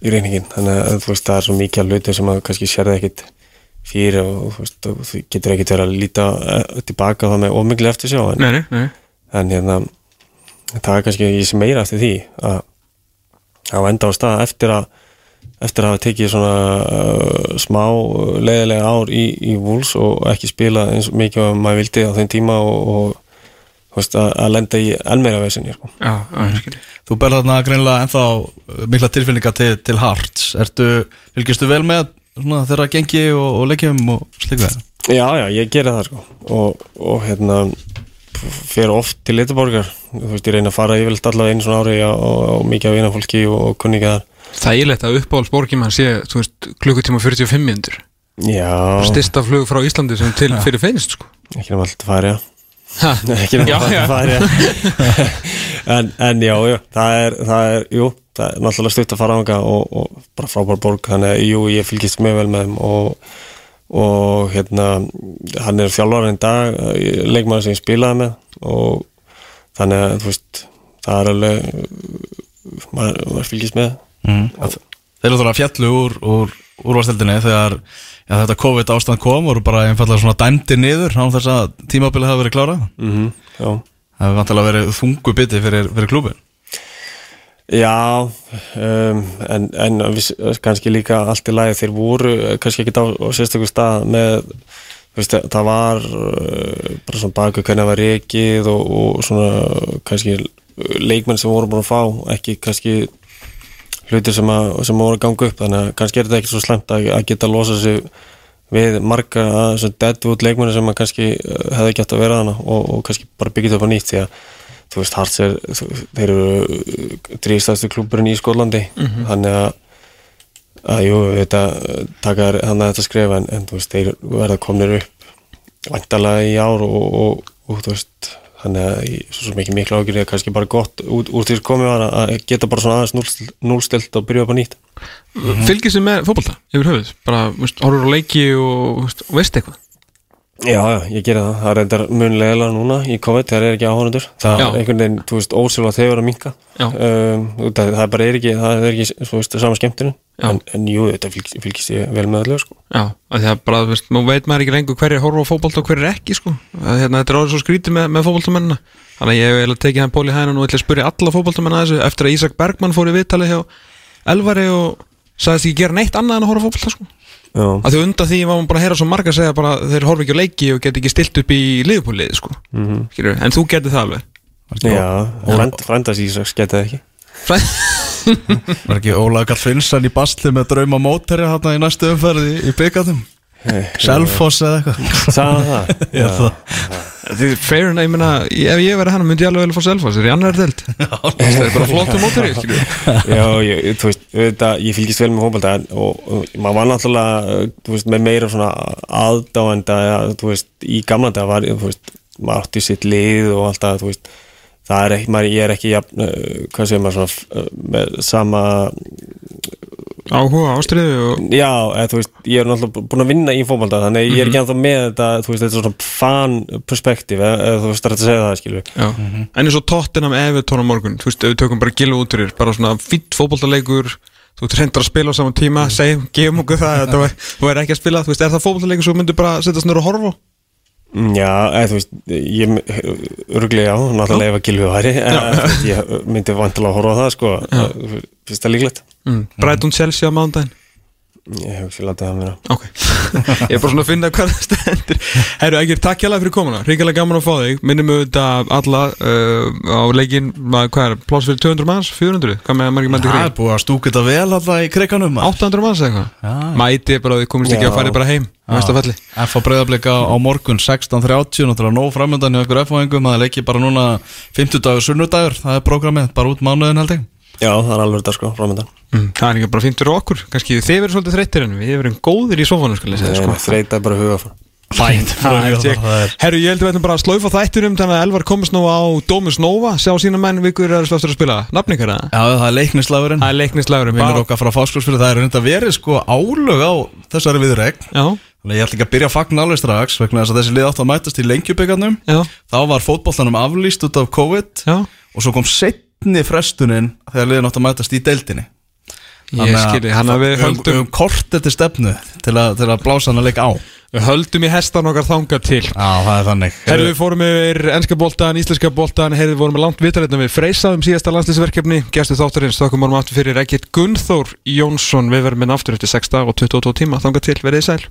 í reyningin þannig að veist það er svo mikið að hluti sem að kannski sérði ekkit fyrir og þú og getur ekkit verið að líta eh, tilbaka það með ómikli eftir sjá en, Nei, nei, en hérna það er kannski ég sem meira eftir því að að enda á stað eftir að eftir að hafa tekið svona uh, smá leiðilega ár í, í Wolves og ekki spila eins mikið og maður vildi á þeim tíma og, og veist, að, að lenda í enn meira vesinni sko. Þú berð þarna greinilega ennþá mikla tilfinninga til, til Hearts. Ertu, fylgistu vel með svona, þeirra gengi og, og leikjum og sliku það? Já, já, ég geri það sko. Og, og hérna fer oft til Litaborgar þú veist, ég reyna að fara yfirleitt allavega einu svona ári og, og, og mikið af vinafólki og, og kunninga þar Þægilegt að uppáhaldsborgin mann sé, þú veist, klukkutíma 45 minnur Já, Styrsta flug frá Íslandi sem til fyrir finnst, sko. Ekki nema alltaf færi, já Ha, ekki já. færi, já en, en já, já, það er, það er jú, það er náttúrulega stutt að fara ánga og, og bara frábær borg, þannig að jú, ég fylgist mjög vel með þeim og og hérna hann er þjálfarinn dag leikmaður sem ég spilaði með og þannig að þú veist það er alveg maður, maður fylgist með Mm. Þeir eru þarna fjallu úr, úr úrvasteldinni þegar já, þetta COVID ástand kom voru bara einfallega svona dæmdi niður án þess að tímabilið hafa verið klárað mm -hmm. Það hefur vantilega verið þungu biti fyrir, fyrir klúbin Já, um, en, en kannski líka allt í lagi þeir voru kannski ekki á, á sérstökum stað með veist, það var uh, bara svona baku hvernig það var reikið og, og svona kannski leikmenn sem voru búin að fá ekki kannski hlutir sem, að, sem að voru að ganga upp. Þannig að kannski er þetta ekki svo slemt að, að geta að losa sig við marga deadwood leikmenni sem kannski uh, hefði gett að vera hana og, og kannski bara byggja þetta upp á nýtt því að þú veist, Hearts er, þeir eru drístæðstu klúburinn í Skólandi þannig að að jú, þetta taka þannig að þetta skrifa en, en þú veist, þeir verða komnir upp vantalega í ár og, og, og þú veist, þannig að ég, svo sem ekki miklu ágjörði að kannski bara gott út, úr því sem komið var að geta bara svona aðeins núlstilt, og byrja upp á nýtt. Fylgist þið með fótbolta yfir höfuð? Bara, horfur á leiki og veist eitthvað Já, já, ég gera það, það er reyndar munlega núna í COVID, það er ekki áhórundur það Já. er einhvern veginn, þú veist, ósölu að þeir vera að minka um, það, það er bara er ekki, það er ekki þú veist, sama skemmtinu, en, en jú, þetta fylgist, fylgist ég vel með allir, sko. Já, að því að bara, þú veist, nú veit maður ekki lengur hverju horfa á fótbolta og hverju ekki, sko. Að, hérna, Þetta er orðið svo skrítið með, með fótboltamennina. Þannig ég hef eiginlega tekið hann ból í hæðan og ætla að spyrja alla fótboltamenn að þessu að og því undan því var maður bara að heyra svo marga að segja bara þeir horfa ekki á leiki og get ekki stilt upp í liðupúlið sko. mm -hmm. en þú getur það alveg. Já, frend, frendast Ísaks geta það ekki. Var ekki Ólaður Karl Finnsson í basli með drauma mótherja hérna í næstu umferði í byggatum Selfoss eða eitthvað? Sagði hann það? Það Þið fair en ég meina Ef ég verið hann myndi ég alveg vel að fá selfa Sér í annar delt Það er bara flottum mótur í. Já, ég, þú veist, auðvitað, ég fylgist vel með fótbolta en- og, og maður var náttúrulega þú veist, með meira svona aðdáenda ja, þú veist, í gamla dag var þú veist, maður átti sitt lið og allt það, þú veist, það er ekki, maður, ég er ekki jafn, uh, hvað segir maður svona uh, með sama Áhuga, ástriðu og já, eða, þú veist, ég er náttúrulega búin að vinna í fótbolta þannig ég er ekki ennþá með þetta, veist, þetta er svona fan perspektíf, eða, eða þú veist, það er að segja það, skilju Já. En eins og Tottenham Everton á morgun Þú veist, við tökum bara gilu út fyrir Bara svona fýtt fótboltaleikur Þú ert reyndar að spila á saman tíma Segjum, gefum okkur það að Þú er ekki að spila Þú veist, er það fótboltaleikur Svo myndir bara setja snur og horfa? Mm, Já, eða, þú veist, ég örglega já, náttúrulega ef að gilfið væri en ég myndi vantilega að horfa á það sko, finnst það líklegt Mm. Brighton Chelsea á mándaginn Ég hugsi látið það mér Ok Ég er bara svona að finna hvað það stendur Herru, Egir, takk hjá fyrir komuna Ríkilega gaman að fá þig Minnum auðvitað alla uh, á leikin Hvað er, pláss fyrir 200 manns? 400? Hvað með margir mætti Það er búið að stúka þetta vel alltaf í kriganum 800 manns eða eitthvað? Já. Mæti bara að þið komist ekki Já. að fara bara heim F á breyðablika á morgun 16.30 Náttúrulega nóg framöndan í okkur F-fáingum Það leikir bara núna 50 dagur, sunnudagur Það er prógramið, bara út mánuðin held ég Já, það er alveg þetta sko, framöndan. Mm, Það er ekki bara fínt fyrir okkur. Kannski þið verður svolítið þreyttir en við verðum góðir í sofanum sko. Þreita er bara huga fór Fænt er. Herru, ég held að við ætlum bara að slaufa þættunum Þannig að Elvar komist nú á Domus Nova. Sjá sína menn vikur er að slöftur að spila. Nafningar það? Já, það er leiknislagurinn. Það er leiknislegurum Vinnur okkar frá fáskólsfyrir Það er reynda verið sko álög á þessari viðreg Já, Þannig að ég ætla ekki að byrja að fagna alveg strax vegna þess að þessi lið átt að mætast í lengjubíkarnum já, Þá var fótbollanum aflýst út af COVID já. og svo kom setni frestunin þegar liðin átt að mætast í deildinni. Ég skilji, hann að við um, höldum um kort eftir stefnu til að, til að blása hann að leika á. Við höldum í hestan okkar þangað til. Já, það er þannig. Herru, við fórum yfir ennska boltan, íslenska boltan Herru, við vorum með langt vitarleitna við freysaðum síðasta landslýsverkefni Gæstu þáttarins, þakkum vorum aftur fyrir Ekkert Gunnþór Jónsson. Við verðum með aftur eftir 6 dag og 22 tíma. Þangað til, verðið sæl